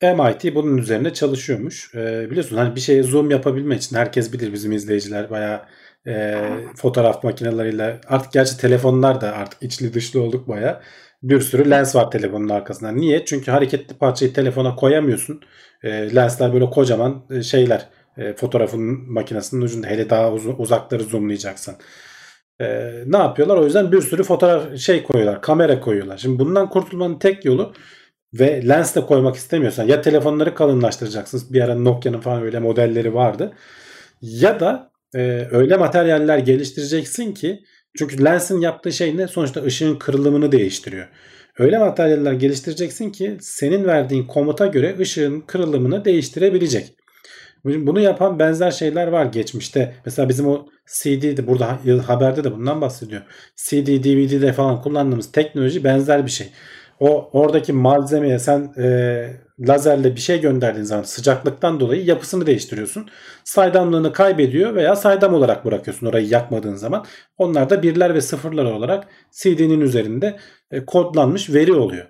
MIT bunun üzerine çalışıyormuş. E, biliyorsun hani bir şeye zoom yapabilmek için herkes bilir bizim izleyiciler bayağı e, fotoğraf makineleriyle artık gerçi telefonlar da artık içli dışlı olduk baya. Bir sürü lens var telefonun arkasında. Niye? Çünkü hareketli parçayı telefona koyamıyorsun. E, lensler böyle kocaman şeyler. E, fotoğrafın makinesinin ucunda hele daha uzun, uzakları zoomlayacaksan. E, ne yapıyorlar? O yüzden bir sürü fotoğraf şey koyuyorlar. Kamera koyuyorlar. Şimdi bundan kurtulmanın tek yolu ve lens de koymak istemiyorsan ya telefonları kalınlaştıracaksınız. Bir ara Nokia'nın falan öyle modelleri vardı. Ya da e, öyle materyaller geliştireceksin ki Çünkü lensin yaptığı şey ne? Sonuçta ışığın kırılımını değiştiriyor. Öyle materyaller geliştireceksin ki senin verdiğin komuta göre ışığın kırılımını değiştirebilecek. Bunu yapan benzer şeyler var geçmişte. Mesela bizim o CD'de burada haberde de bundan bahsediyor. CD, DVD'de falan kullandığımız teknoloji benzer bir şey. O oradaki malzemeye sen e, lazerle bir şey gönderdiğin zaman sıcaklıktan dolayı yapısını değiştiriyorsun. Saydamlığını kaybediyor veya saydam olarak bırakıyorsun orayı yakmadığın zaman. Onlar da birler ve sıfırlar olarak CD'nin üzerinde e, kodlanmış veri oluyor.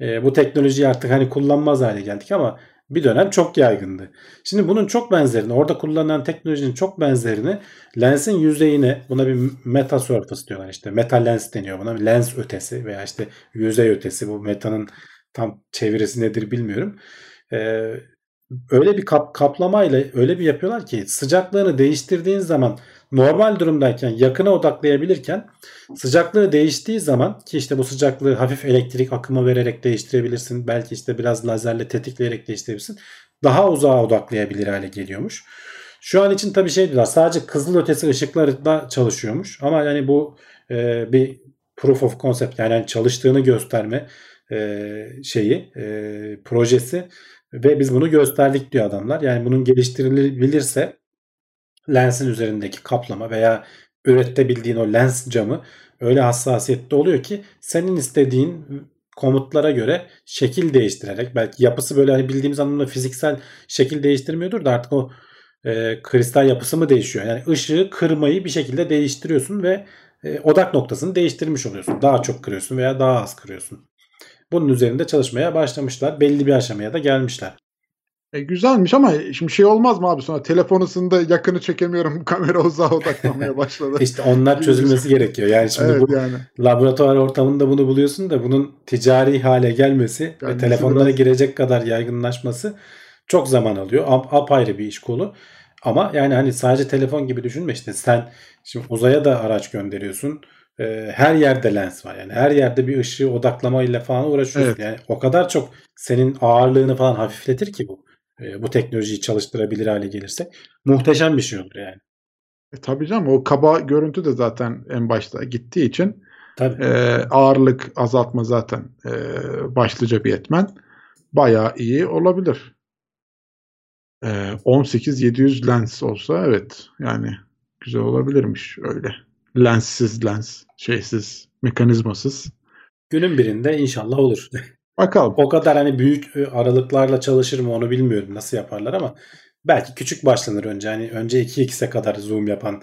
E, bu teknolojiyi artık hani kullanmaz hale geldik ama bir dönem çok yaygındı. Şimdi bunun çok benzerini, orada kullanılan teknolojinin çok benzerini lensin yüzeyine, buna bir meta surface diyorlar işte. Meta lens deniyor buna. Lens ötesi veya işte yüzey ötesi. Bu metanın tam çevirisi nedir bilmiyorum. Ee, öyle bir kap, kaplamayla öyle bir yapıyorlar ki sıcaklığını değiştirdiğin zaman normal durumdayken yakına odaklayabilirken sıcaklığı değiştiği zaman ki işte bu sıcaklığı hafif elektrik akımı vererek değiştirebilirsin. Belki işte biraz lazerle tetikleyerek değiştirebilirsin. Daha uzağa odaklayabilir hale geliyormuş. Şu an için tabii şey diyorlar sadece kızıl ötesi ışıklarla çalışıyormuş. Ama yani bu e, bir proof of concept yani çalıştığını gösterme e, şeyi e, projesi ve biz bunu gösterdik diyor adamlar. Yani bunun geliştirilebilirse lensin üzerindeki kaplama veya üretebildiğin o lens camı öyle hassasiyette oluyor ki senin istediğin komutlara göre şekil değiştirerek belki yapısı böyle hani bildiğimiz anlamda fiziksel şekil değiştirmiyordur da artık o e, kristal yapısı mı değişiyor? Yani ışığı kırmayı bir şekilde değiştiriyorsun ve e, odak noktasını değiştirmiş oluyorsun. Daha çok kırıyorsun veya daha az kırıyorsun. Bunun üzerinde çalışmaya başlamışlar. Belli bir aşamaya da gelmişler. E, güzelmiş ama şimdi şey olmaz mı abi sonra telefonusunda yakını çekemiyorum *laughs* kamera uzağa odaklanmaya başladı. *laughs* İşte onlar çözülmesi gerekiyor. Yani şimdi evet, bu yani. laboratuvar ortamında bunu buluyorsun da bunun ticari hale gelmesi Yani ve telefonlara biraz- girecek kadar yaygınlaşması çok zaman alıyor. Ap- apayrı bir iş kolu. Ama yani hani sadece telefon gibi düşünme işte sen şimdi uzaya da araç gönderiyorsun. Ee, her yerde lens var. Yani her yerde bir ışığı odaklamayla falan uğraşıyorsun. Evet. Yani o kadar çok senin ağırlığını falan hafifletir ki bu. Ee, bu teknolojiyi çalıştırabilir hale gelirse. Muhteşem bir şey olur yani. E, tabii canım o kaba görüntü de zaten en başta gittiği için Tabii. e, ağırlık azaltma zaten e, başlıca bir etmen. Bayağı iyi olabilir. E, 18-700 lens olsa evet yani güzel olabilirmiş öyle. Lenssiz lens, şeysiz, mekanizmasız. Günün birinde inşallah olur. *laughs* Bakalım. O kadar hani büyük e, aralıklarla çalışır mı onu bilmiyorum nasıl yaparlar ama belki küçük başlanır önce. Hani önce 2x'e kadar zoom yapan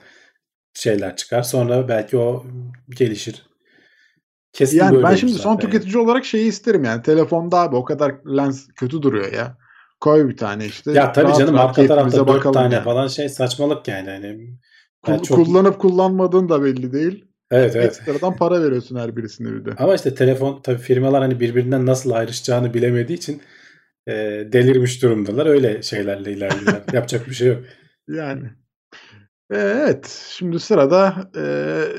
şeyler çıkar. Sonra belki o gelişir. Kesin Yani ben şimdi son yani. tüketici olarak şeyi isterim yani. Telefonda abi o kadar lens kötü duruyor ya. Koy bir tane işte. Ya tabii rahat canım arka tarafta keyfimize 4 bakalım tane yani. falan şey saçmalık yani. Hani Kul- ben çok- Kullanıp kullanmadığın da belli değil. Evet evet. Ekstradan para veriyorsun her birisine bir de. Ama işte telefon tabii firmalar hani birbirinden nasıl ayrışacağını bilemediği için e, delirmiş durumdalar. Öyle şeylerle ilerliyorlar. *laughs* Yapacak bir şey yok. Yani. Ee, Evet, şimdi sırada e,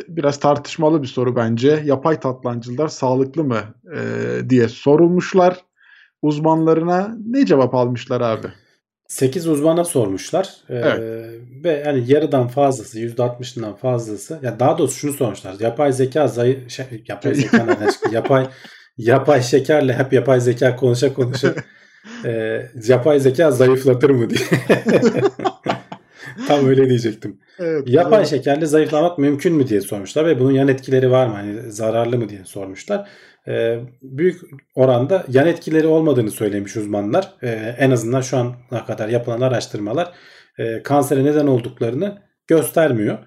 biraz tartışmalı bir soru bence. Yapay tatlancılar sağlıklı mı e, diye sorulmuşlar. Uzmanlarına ne cevap almışlar abi? 8 uzmana sormuşlar. Ee, Evet. ve yani yarıdan fazlası, %60'ından fazlası. Ya daha doğrusu şunu sormuşlar. Yapay zeka zayıf şey, yapay zeka nereden çıktı? Yapay yapay şekerle hep yapay zeka konuşa konuşa *laughs* e, yapay zeka zayıflatır mı diye. *laughs* Tam öyle diyecektim. Evet, Yapay güzel. şekerle zayıflamak mümkün mü diye sormuşlar ve bunun yan etkileri var mı? Hani zararlı mı diye sormuşlar. Ee, büyük oranda yan etkileri olmadığını söylemiş uzmanlar. Ee, en azından şu ana kadar yapılan araştırmalar e, kansere neden olduklarını göstermiyor.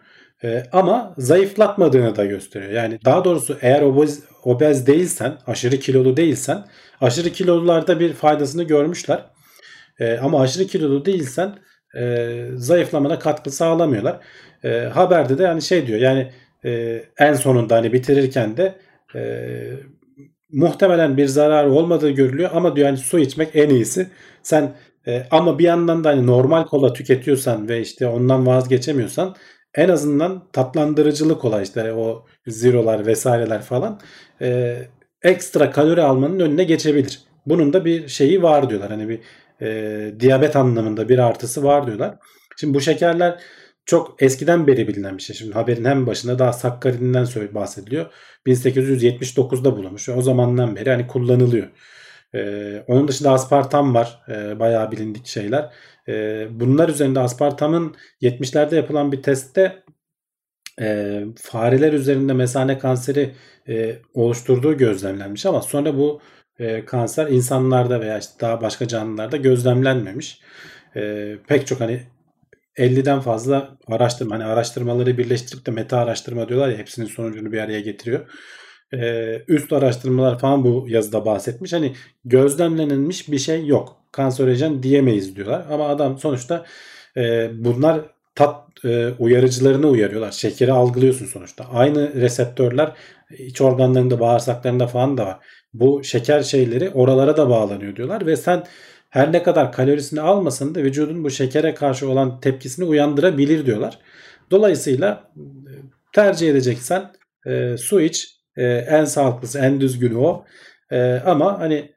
Ee, ama zayıflatmadığını da gösteriyor. Yani daha doğrusu eğer obez, obez değilsen, aşırı kilolu değilsen, aşırı kilolularda bir faydasını görmüşler. Ee, ama aşırı kilolu değilsen e, zayıflamana katkı sağlamıyorlar. E, haberde de yani şey diyor yani e, en sonunda hani bitirirken de e, muhtemelen bir zarar olmadığı görülüyor ama diyor hani su içmek en iyisi. Sen e, ama bir yandan da hani normal kola tüketiyorsan ve işte ondan vazgeçemiyorsan en azından tatlandırıcılık kola işte o zerolar vesaireler falan e, ekstra kalori almanın önüne geçebilir. Bunun da bir şeyi var diyorlar. Hani bir e, diyabet anlamında bir artısı var diyorlar. Şimdi bu şekerler çok eskiden beri bilinen bir şey. Şimdi haberin hem başında daha Sakkari'nden bahsediliyor. 1879'da bulunmuş. O zamandan beri hani kullanılıyor. Ee, onun dışında aspartam var. Ee, bayağı bilindik şeyler. Ee, bunlar üzerinde aspartamın 70'lerde yapılan bir testte e, fareler üzerinde mesane kanseri e, oluşturduğu gözlemlenmiş ama sonra bu e, kanser insanlarda veya işte daha başka canlılarda gözlemlenmemiş. E, pek çok hani 50'den fazla araştırma hani araştırmaları birleştirip de meta araştırma diyorlar ya hepsinin sonucunu bir araya getiriyor. Ee, üst araştırmalar falan bu yazıda bahsetmiş. Hani gözlemlenilmiş bir şey yok. Kanserojen diyemeyiz diyorlar. Ama adam sonuçta e, bunlar tat e, uyarıcılarını uyarıyorlar. Şekeri algılıyorsun sonuçta. Aynı reseptörler iç organlarında, bağırsaklarında falan da var. Bu şeker şeyleri oralara da bağlanıyor diyorlar ve sen her ne kadar kalorisini almasan da vücudun bu şekere karşı olan tepkisini uyandırabilir diyorlar. Dolayısıyla e, tercih edeceksen e, su iç. E, en sağlıklısı, en düzgünü o. E, ama hani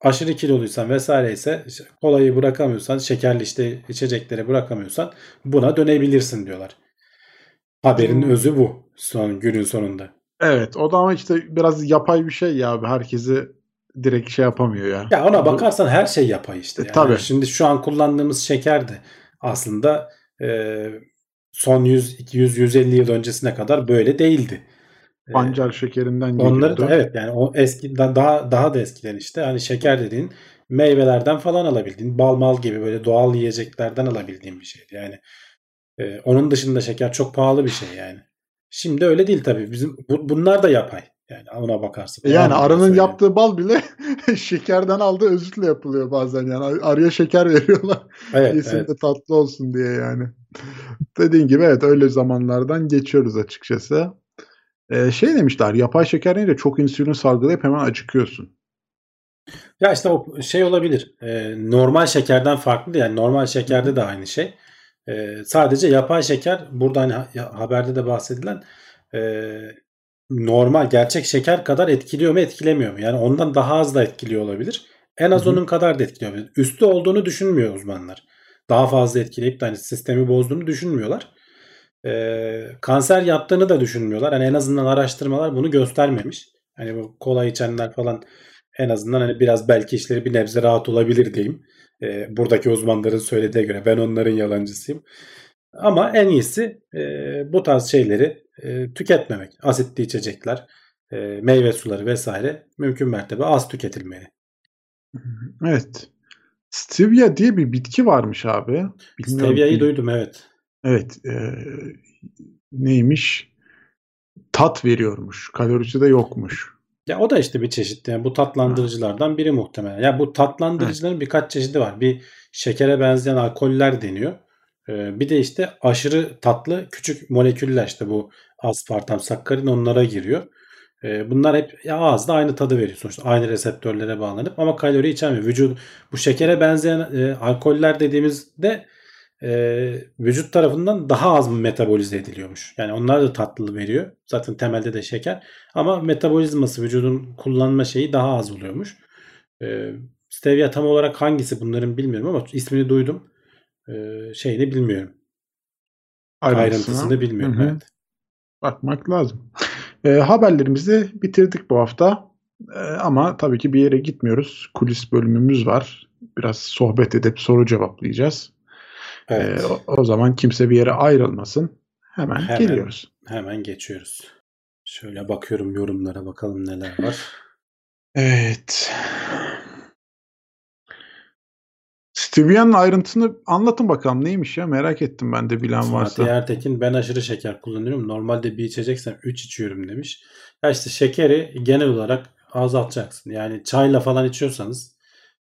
aşırı kiloluysan vesaire ise kolayı bırakamıyorsan, şekerli işte içecekleri bırakamıyorsan buna dönebilirsin diyorlar. Haberin Hmm. özü bu son günün sonunda. Evet o da ama işte biraz yapay bir şey ya abi. Herkesi direkt şey yapamıyor ya. Ya ona bakarsan her şey yapay işte. E, Yani. tabii. Şimdi şu an kullandığımız şeker de aslında e, son 100, 200, 150 yıl öncesine kadar böyle değildi. E, Pancar şekerinden geliyordu. Onları da evet yani o eskiden daha daha da eskiden işte hani şeker dediğin meyvelerden falan alabildiğin bal mal gibi böyle doğal yiyeceklerden alabildiğin bir şeydi. Yani e, onun dışında şeker çok pahalı bir şey yani. Şimdi öyle değil tabii. Bizim bu- bunlar da yapay. Yani ona bakarsın. E Yani arının yaptığı bal bile *laughs* şekerden aldığı özütle yapılıyor bazen yani. Ar- Arıya şeker veriyorlar. Evet, Yesin evet. de tatlı olsun diye yani. Dediğin gibi evet öyle zamanlardan geçiyoruz açıkçası. Ee, şey demişler yapay şeker yiyince çok insülin salgılayıp hemen acıkıyorsun. Ya işte o şey olabilir. Ee, normal şekerden farklı. Yani normal şekerde de aynı şey. Ee, sadece yapay şeker burada hani haberde de bahsedilen e, normal gerçek şeker kadar etkiliyor mu etkilemiyor mu? Yani ondan daha az da etkiliyor olabilir. En az Hı hı. onun kadar da etkiliyor olabilir. Üstü olduğunu düşünmüyor uzmanlar. Daha fazla etkileyip de hani sistemi bozduğunu düşünmüyorlar. Ee, kanser yaptığını da düşünmüyorlar. Hani en azından araştırmalar bunu göstermemiş. Hani bu kola içenler falan en azından hani biraz belki işleri bir nebze rahat olabilir diyeyim. Ee, buradaki uzmanların söylediğine göre ben onların yalancısıyım. Ama en iyisi e, bu tarz şeyleri e, tüketmemek. Asitli içecekler, e, meyve suları vesaire mümkün mertebe az tüketilmeli. Evet. Stevia diye bir bitki varmış abi. Bilmiyorum. Stevia'yı duydum evet. Evet. e, neymiş? Tat veriyormuş. Kalorisi de yokmuş. Ya o da işte bir çeşit. Yani bu tatlandırıcılardan biri muhtemelen. Ya bu tatlandırıcıların birkaç çeşidi var. Bir şekere benzeyen alkoller deniyor. Ee, bir de işte aşırı tatlı küçük moleküller işte bu aspartam, sakkarin onlara giriyor. Ee, bunlar hep ya ağızda aynı tadı veriyor sonuçta. Aynı reseptörlere bağlanıp ama kalori içermiyor. Vücut bu şekere benzeyen e, alkoller dediğimizde e, vücut tarafından daha az metabolize ediliyormuş. Yani onlar da tatlı veriyor. Zaten temelde de şeker. Ama metabolizması vücudun kullanma şeyi daha az oluyormuş. Ee, stevia tam olarak hangisi bunların bilmiyorum ama ismini duydum. Ee, şeyini bilmiyorum. Ayrıntısını bilmiyorum. Hı hı. Evet. Bakmak lazım. E, haberlerimizi bitirdik bu hafta. E, ama tabii ki bir yere gitmiyoruz. Kulis bölümümüz var. Biraz sohbet edip soru cevaplayacağız. Evet. E, o, o zaman kimse bir yere ayrılmasın. Hemen, Hemen. geliyoruz. Hemen geçiyoruz. Şöyle bakıyorum yorumlara bakalım neler var. Evet. Stevia'nın ayrıntısını anlatın bakalım neymiş ya merak ettim ben de bilen Fatih varsa. Ertekin ben aşırı şeker kullanıyorum. Normalde bir içeceksem 3 içiyorum demiş. Ya işte şekeri genel olarak azaltacaksın. Yani çayla falan içiyorsanız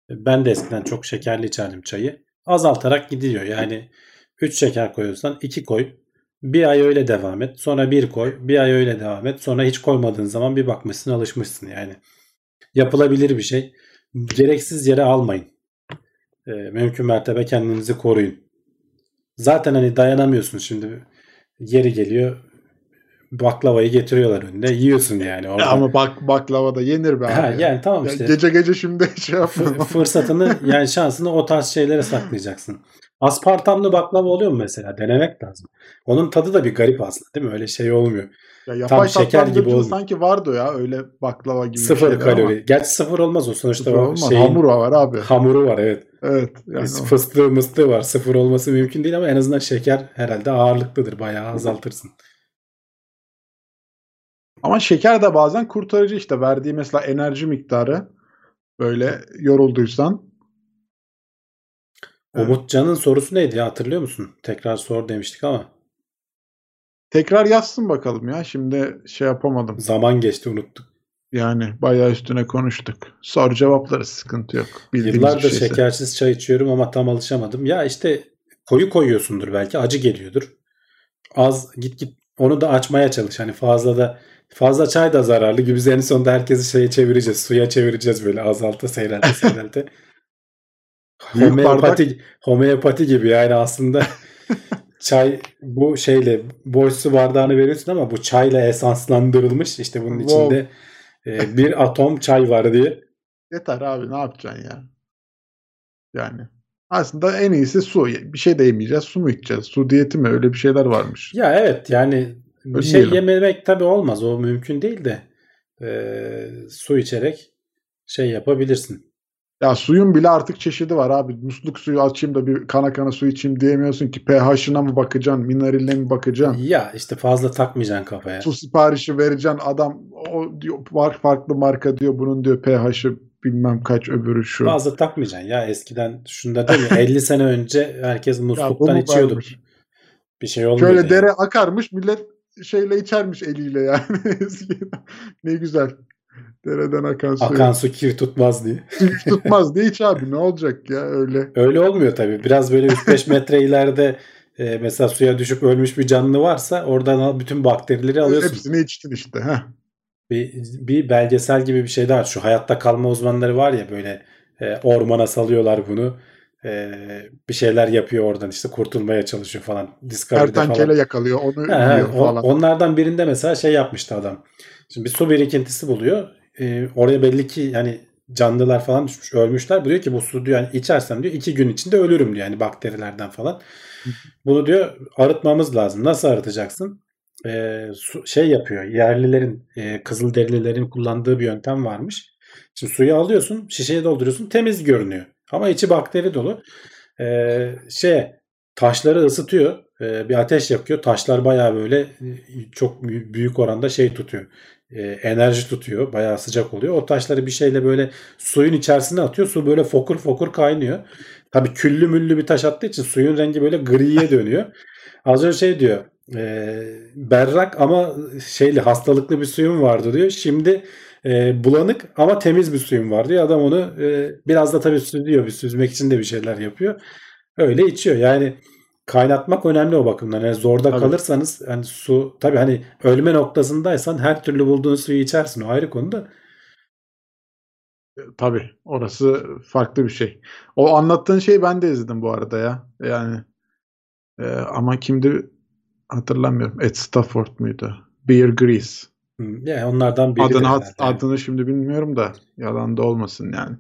ben de eskiden çok şekerli içerdim çayı. Azaltarak gidiyor. Yani 3 şeker koyuyorsan 2 koy. Bir ay öyle devam et. Sonra bir koy. Bir ay öyle devam et. Sonra hiç koymadığın zaman bir bakmışsın alışmışsın yani. Yapılabilir bir şey. Gereksiz yere almayın. Ee, mümkün mertebe kendinizi koruyun. Zaten hani dayanamıyorsun şimdi. Yeri geliyor baklavayı getiriyorlar önüne. Yiyorsun yani orada. Ya ama bak baklava da yenir be. Ha, ya. yani tamam Ya işte. Gece gece şimdi *laughs* şey yapma. fırsatını yani şansını o tarz şeylere saklayacaksın. Aspartamlı baklava oluyor mu mesela? Denemek lazım. Onun tadı da bir garip aslında değil mi? Öyle şey olmuyor. Ya yapay şeker gibi olmuyor. sanki vardı ya öyle baklava gibi Sıfır kalori. ama Gerçi sıfır olmaz o sonuçta sıfır o olmaz. şeyin Hamur var abi. hamuru var evet. Evet. Yani o- Fıstığı mıstığı var. Sıfır olması mümkün değil ama en azından şeker herhalde ağırlıklıdır. Bayağı azaltırsın. Ama şeker de bazen kurtarıcı işte. Verdiği mesela enerji miktarı böyle yorulduysan. Evet. Umutcan'ın sorusu neydi ya hatırlıyor musun? Tekrar sor demiştik ama Tekrar yazsın bakalım ya. Şimdi şey yapamadım. zaman geçti unuttuk. Yani bayağı üstüne konuştuk. Sor cevapları sıkıntı yok. Bildiğimiz Yıllardır şeyse. şekersiz çay içiyorum ama tam alışamadım. Ya işte koyu koyuyorsundur belki acı geliyordur. Az git git onu da açmaya çalış. Hani fazla da fazla çay da zararlı gibi en sonunda herkesi şeye çevireceğiz. Suya çevireceğiz böyle azalta seyrelte seyrelte. *laughs* Homeopati, homeopati gibi yani aslında *laughs* çay bu şeyle boş su bardağını veriyorsun ama bu çayla esanslandırılmış işte bunun Wow. içinde e, bir atom çay var diye. Yeter abi ne yapacaksın ya? Yani aslında en iyisi su. Bir şey de yemeyeceğiz. Su mu içeceğiz? Su diyeti mi? Öyle bir şeyler varmış. Ya evet yani bir şey yememek tabii olmaz. O mümkün değil de e, su içerek şey yapabilirsin. Ya suyun bile artık çeşidi var abi. Musluk suyu açayım da bir kana kana su içeyim diyemiyorsun ki pH'ına mı bakacaksın, mineraline mi bakacaksın? Ya işte fazla takmayacaksın kafaya. Su siparişi vereceksin adam o diyor farklı marka diyor bunun diyor pH'ı bilmem kaç öbürü şu. Fazla takmayacaksın ya eskiden şunda değil mi? *laughs* 50 sene önce herkes Ya musluktan mu içiyordu. varmış? Bir şey olmuyordu. Şöyle yani. dere akarmış millet şeyle içermiş eliyle yani. *laughs* Ne güzel. Dereden akan su. Akan su kir tutmaz diye. *laughs* Hiç tutmaz diye iç abi ne olacak ya öyle. Öyle olmuyor tabii. Biraz böyle 3-5 metre ileride e, mesela suya düşüp ölmüş bir canlı varsa oradan bütün bakterileri alıyorsun. Hepsini içtin işte. Heh. Bir, bir belgesel gibi bir şey daha var. Şu hayatta kalma uzmanları var ya böyle e, ormana salıyorlar bunu. E, bir şeyler yapıyor oradan işte kurtulmaya çalışıyor falan. Discovery'de falan. yakalıyor onu He, he, falan. onlardan birinde mesela şey yapmıştı adam. Şimdi bir su birikintisi buluyor. E, oraya belli ki yani canlılar falan düşmüş, ölmüşler. Bu diyor ki bu su diyor yani içersem diyor iki gün içinde ölürüm diyor yani bakterilerden falan. Bunu diyor arıtmamız lazım. Nasıl arıtacaksın? E, su, şey yapıyor. Yerlilerin, e, Kızılderililerin kullandığı bir yöntem varmış. Şimdi suyu alıyorsun, şişeye dolduruyorsun, temiz görünüyor. Ama içi bakteri dolu. E, şey taşları ısıtıyor. E, bir ateş yakıyor. Taşlar bayağı böyle e, çok büyük oranda şey tutuyor. E, enerji tutuyor. Bayağı sıcak oluyor. O taşları bir şeyle böyle suyun içerisine atıyor. Su böyle fokur fokur kaynıyor. Tabii küllü müllü bir taş attığı için suyun rengi böyle griye *laughs* dönüyor. Az önce şey diyor. e, berrak ama şeyli hastalıklı bir suyum vardı diyor. Şimdi e, bulanık ama temiz bir suyum var diyor. Adam onu e, biraz da tabii süzüyor. Bir süzmek için de bir şeyler yapıyor. Öyle içiyor. Yani kaynatmak önemli o bakımdan. Yani zorda Tabii. kalırsanız hani su tabii hani ölme noktasındaysan her türlü bulduğun suyu içersin. O ayrı konu da. Tabii orası farklı bir şey. O anlattığın şeyi ben de izledim bu arada ya. Yani e, ama kimdi hatırlamıyorum. Ed Stafford muydu? Bear Grylls. Hı, Yani onlardan biri Adını, hat- herhalde. adını şimdi bilmiyorum da yalan da olmasın yani.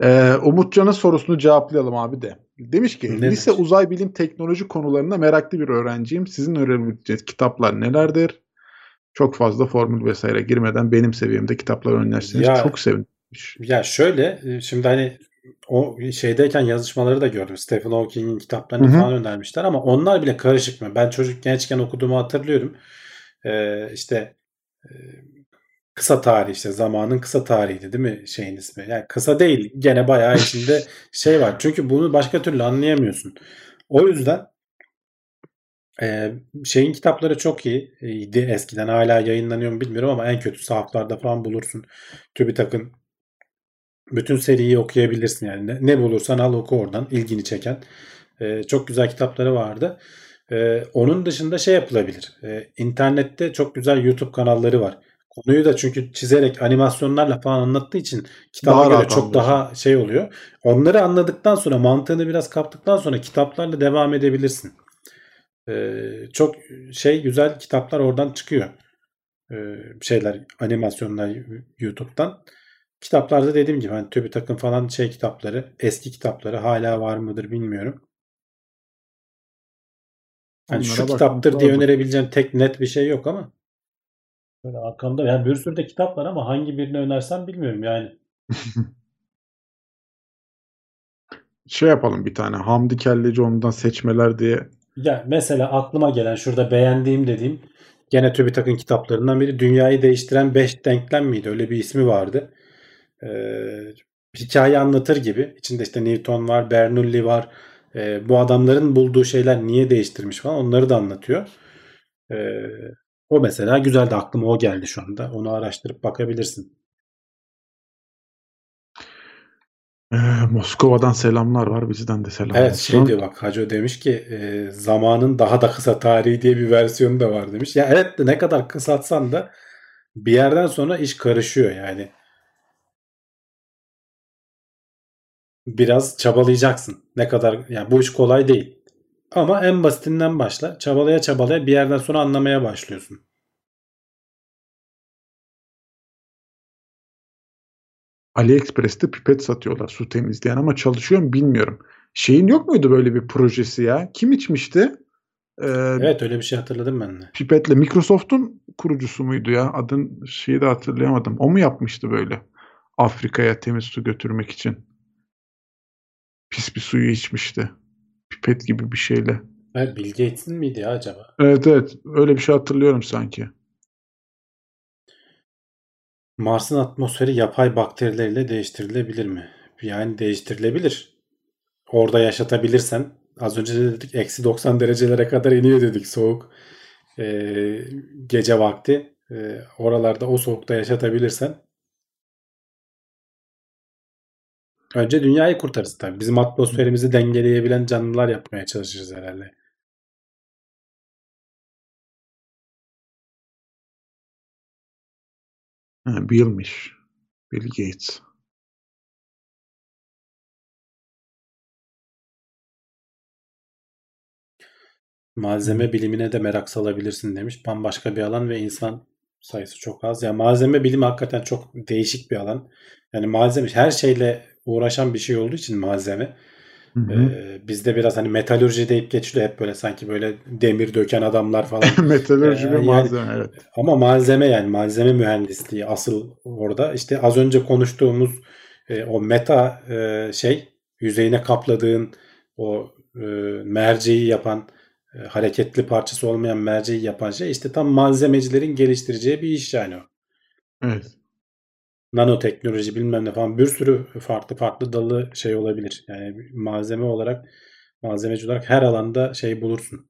Ee, Umutcan'ın sorusunu cevaplayalım abi de. Demiş ki Ne lise demiş? uzay bilim teknoloji konularında meraklı bir öğrenciyim. Sizin öğrenebileceğiniz kitaplar nelerdir? Çok fazla formül vesaire girmeden benim seviyemde kitaplar önerseniz Ya- çok sevinirim. Ya şöyle e, şimdi hani o şeydeyken yazışmaları da gördüm. Stephen Hawking'in kitaplarını Hı hı. falan önermişler ama onlar bile karışık mı? Ben çocuk gençken okuduğumu hatırlıyorum. Ee, işte kısa tarih işte zamanın kısa tarihiydi değil mi şeyin ismi? Yani kısa değil gene bayağı içinde şey var. Çünkü bunu başka türlü anlayamıyorsun. O yüzden e, şeyin kitapları çok iyi. iyiydi eskiden hala yayınlanıyor mu bilmiyorum ama en kötü sahaflarda falan bulursun. TÜBİTAK'ın bütün seriyi okuyabilirsin yani. Ne, ne bulursan al oku oradan ilgini çeken. Ee, çok güzel kitapları vardı. Ee, onun dışında şey yapılabilir. Ee, internette çok güzel YouTube kanalları var. Konuyu da çünkü çizerek animasyonlarla falan anlattığı için kitaba Daha göre çok daha şey oluyor. Onları anladıktan sonra mantığını biraz kaptıktan sonra kitaplarla devam edebilirsin. Ee, çok şey güzel kitaplar oradan çıkıyor. Ee, şeyler animasyonlar YouTube'dan. Kitaplarda dediğim gibi hani TÜBİTAK'ın falan şey kitapları, eski kitapları hala var mıdır bilmiyorum. Yani şu Onlara kitaptır diye lazım. önerebileceğim tek net bir şey yok ama. Böyle arkamda yani bir sürü de kitap var ama hangi birini önersem bilmiyorum yani. *laughs* Şey yapalım bir tane. Hamdi Kelleci ondan seçmeler diye. Ya mesela aklıma gelen şurada beğendiğim dediğim gene TÜBİTAK'ın kitaplarından biri Dünyayı Değiştiren 5 Denklem miydi? Öyle bir ismi vardı. Ee, hikaye anlatır gibi. İçinde işte Newton var, Bernoulli var. Ee, bu adamların bulduğu şeyler niye değiştirmiş falan onları da anlatıyor. Ee, o mesela güzeldi. Aklıma o geldi şu anda. Onu araştırıp bakabilirsin. Ee, Moskova'dan selamlar var. Bizden de selam Evet olsun. şey diyor bak Hacı demiş ki e, zamanın daha da kısa tarihi diye bir versiyonu da var demiş. Ya evet de ne kadar kısaltsan da bir yerden sonra iş karışıyor yani. Biraz çabalayacaksın. Ne kadar yani bu iş kolay değil. Ama en basitinden başla. Çabalaya çabalaya bir yerden sonra anlamaya başlıyorsun. AliExpress'te pipet satıyorlar su temizleyen ama çalışıyor mu bilmiyorum. Şeyin yok muydu böyle bir projesi ya? Kim içmişti? Ee, Evet öyle bir şey hatırladım ben de. Pipetle Microsoft'un kurucusu muydu ya? Adın şeyi de hatırlayamadım. O mu yapmıştı böyle? Afrika'ya temiz su götürmek için. Pis bir suyu içmişti. Pipet gibi bir şeyle. Evet, Bill Gates'in miydi ya acaba? Evet evet. Öyle bir şey hatırlıyorum sanki. Mars'ın atmosferi yapay bakterilerle değiştirilebilir mi? Yani değiştirilebilir. Orada yaşatabilirsen az önce de dedik eksi 90 derecelere kadar iniyor dedik soğuk Ee, gece vakti. Ee, oralarda o soğukta yaşatabilirsen önce dünyayı kurtarırız tabii. Bizim atmosferimizi dengeleyebilen canlılar yapmaya çalışırız herhalde. Ha, Bill'miş. Bill Gates. Malzeme bilimine de merak salabilirsin demiş. Bambaşka bir alan ve insan sayısı çok az. Ya malzeme bilimi hakikaten çok değişik bir alan. Yani malzeme her şeyle uğraşan bir şey olduğu için malzeme. Hı hı. Ee, bizde biraz hani metalürji deyip geçiliyor hep böyle sanki böyle demir döken adamlar falan. *laughs* Metalurji Ee, ve yani- malzeme evet. Ama malzeme yani malzeme mühendisliği asıl orada. İşte az önce konuştuğumuz e, o meta e, şey yüzeyine kapladığın o e, merceği yapan e, hareketli parçası olmayan merceği yapan şey işte tam malzemecilerin geliştireceği bir iş yani o. Evet. Nanoteknoloji bilmem ne falan bir sürü farklı farklı dalı şey olabilir. Yani malzeme olarak malzemeci olarak her alanda şey bulursun.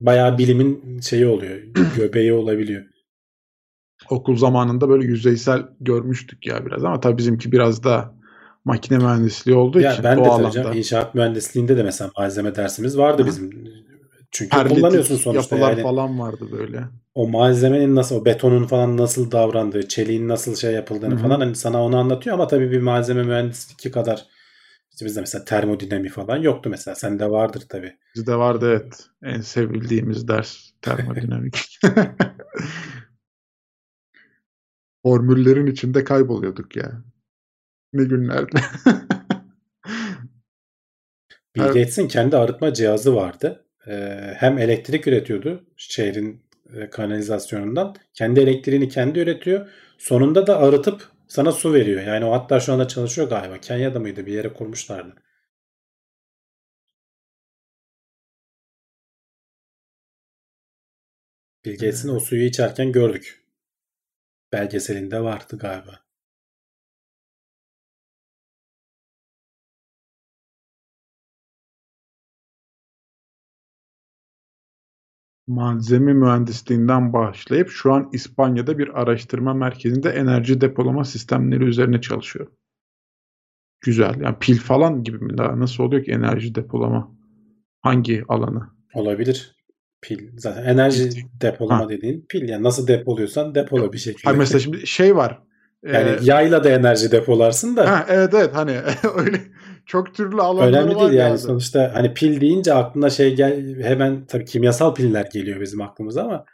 Bayağı bilimin şeyi oluyor. *clears throat* Göbeği olabiliyor. Okul zamanında böyle yüzeysel görmüştük ya biraz ama tabii bizimki biraz da makine mühendisliği olduğu Ya için ben o de alanda söyleyeceğim. İnşaat mühendisliğinde de mesela malzeme dersimiz vardı bizim. Çünkü perlitik kullanıyorsun sonuçta yapılar yani. falan vardı böyle. O malzemenin nasıl, o betonun falan nasıl davrandığı, çeliğin nasıl şey yapıldığını Hı hı. falan hani sana onu anlatıyor ama tabii bir malzeme mühendisliği kadar işte bizde mesela termodinamik falan yoktu mesela. Sende vardır tabii. Bizde vardı evet. En sevildiğimiz ders termodinamik. *laughs* Formüllerin içinde kayboluyorduk ya. Ne günlerdi. Bill. Gates'in kendi arıtma cihazı vardı. Ee, hem elektrik üretiyordu şehrin e, kanalizasyonundan. Kendi elektriğini kendi üretiyor. Sonunda da arıtıp sana su veriyor. Yani o hatta şu anda çalışıyor galiba. Kenya'da mıydı? Bir yere kurmuşlardı. Bill Gates'in o suyu içerken gördük. Belgeselinde vardı galiba. Malzeme mühendisliğinden başlayıp şu an İspanya'da bir araştırma merkezinde enerji depolama sistemleri üzerine çalışıyor. Güzel. Yani pil falan gibi mi daha nasıl oluyor ki enerji depolama? Hangi alanı? Olabilir. Pil. Zaten enerji depolama Ha. dediğin pil. Yani nasıl depoluyorsan depola bir şekilde. Hayır mesela şimdi şey var. *laughs* Yani Ee, yayla da enerji depolarsın da ha, evet evet hani *laughs* öyle çok türlü alanları önemli var değil yani sonuçta hani pil deyince aklına şey gel hemen tabii kimyasal piller geliyor bizim aklımıza ama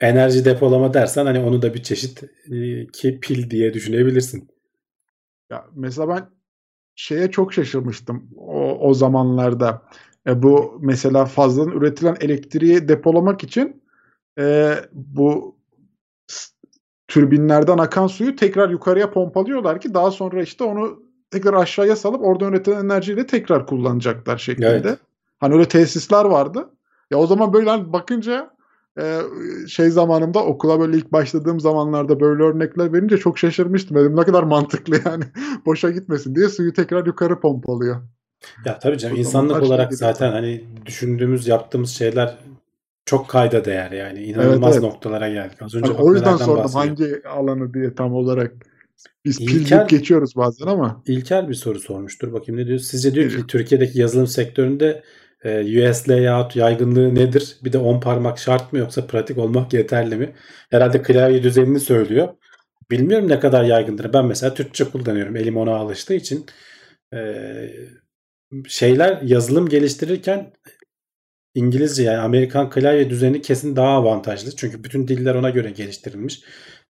enerji depolama dersen hani onu da bir çeşit e, ki pil diye düşünebilirsin. Ya mesela ben şeye çok şaşırmıştım o, o zamanlarda. E, bu mesela fazladan üretilen elektriği depolamak için e, bu türbinlerden akan suyu tekrar yukarıya pompalıyorlar ki daha sonra işte onu tekrar aşağıya salıp orada üretilen enerjiyle tekrar kullanacaklar şeklinde. Evet. Hani öyle tesisler vardı. Ya o zaman böyle hani bakınca e, şey zamanımda okula böyle ilk başladığım zamanlarda böyle örnekler verince çok şaşırmıştım. Dedim ne kadar mantıklı yani. *laughs* Boşa gitmesin diye suyu tekrar yukarı pompalıyor. Ya tabii canım insanlık şey olarak gibi. zaten hani düşündüğümüz yaptığımız şeyler çok kayda değer yani. İnanılmaz Evet, evet. noktalara geldik. Az önce Hani o yüzden sordum bahsediyorduk. hangi alanı diye tam olarak. Biz pil deyip geçiyoruz bazen ama. İlker bir soru sormuştur. Bakayım ne diyor? Sizce diyor ki. Türkiye'deki yazılım sektöründe e, US layout yaygınlığı nedir? Bir de 10 parmak şart mı yoksa pratik olmak yeterli mi? Herhalde klavye düzenini söylüyor. Bilmiyorum ne kadar yaygındır. Ben mesela Türkçe kullanıyorum. Elim ona alıştığı için. E, şeyler yazılım geliştirirken İngilizce yani Amerikan klavye düzeni kesin daha avantajlı. Çünkü bütün diller ona göre geliştirilmiş.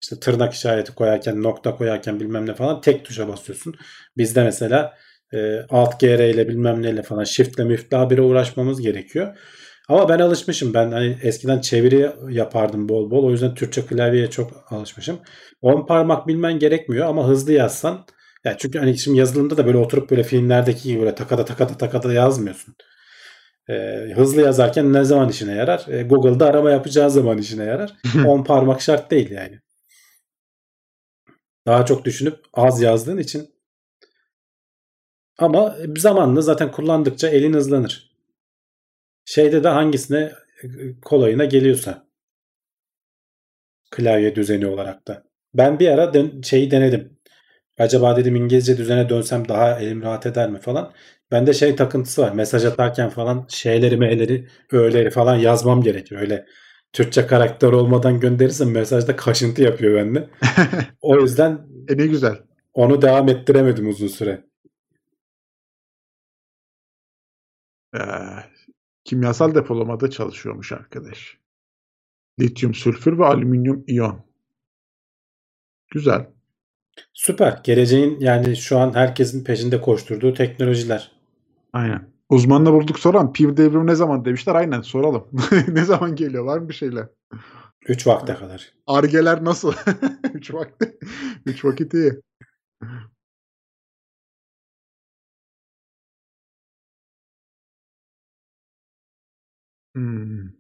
İşte tırnak işareti koyarken, nokta koyarken bilmem ne falan tek tuşa basıyorsun. Bizde mesela e, Alt GR ile bilmem neyle falan Shift'le Mift'le habire uğraşmamız gerekiyor. Ama ben alışmışım. Ben hani eskiden çeviri yapardım bol bol. O yüzden Türkçe klavyeye çok alışmışım. 10 parmak bilmen gerekmiyor ama hızlı yazsan ya çünkü hani şimdi yazılımda da böyle oturup böyle filmlerdeki gibi böyle takada takada takada yazmıyorsun. Ee, hızlı yazarken ne zaman işine yarar? Ee, Google'da arama yapacağı zaman işine yarar. *laughs* 10 parmak şart değil yani. Daha çok düşünüp az yazdığın için. Ama zamanla zaten kullandıkça elin hızlanır. Şeyde de hangisine kolayına geliyorsa. Klavye düzeni olarak da. Ben bir ara dön- şeyi denedim. Acaba dedim İngilizce düzene dönsem daha elim rahat eder mi falan. Bende şey takıntısı var. Mesaj atarken falan şeyleri meyleri öğeleri falan yazmam gerekiyor. Öyle Türkçe karakter olmadan gönderirsem mesajda kaşıntı yapıyor bende. *laughs* O yüzden E ne güzel. onu devam ettiremedim uzun süre. Ee, kimyasal depolamada çalışıyormuş arkadaş. Lityum sülfür ve alüminyum iyon. Güzel. Süper. Geleceğin yani şu an herkesin peşinde koşturduğu teknolojiler. Aynen. Uzmanla bulduk soran piv devrimi ne zaman demişler. Aynen soralım. *laughs* ne zaman geliyor? Var mı bir şeyler? 3 vakte kadar. Argeler nasıl? *laughs* Üç vakti. Üç vakit iyi. Hmm.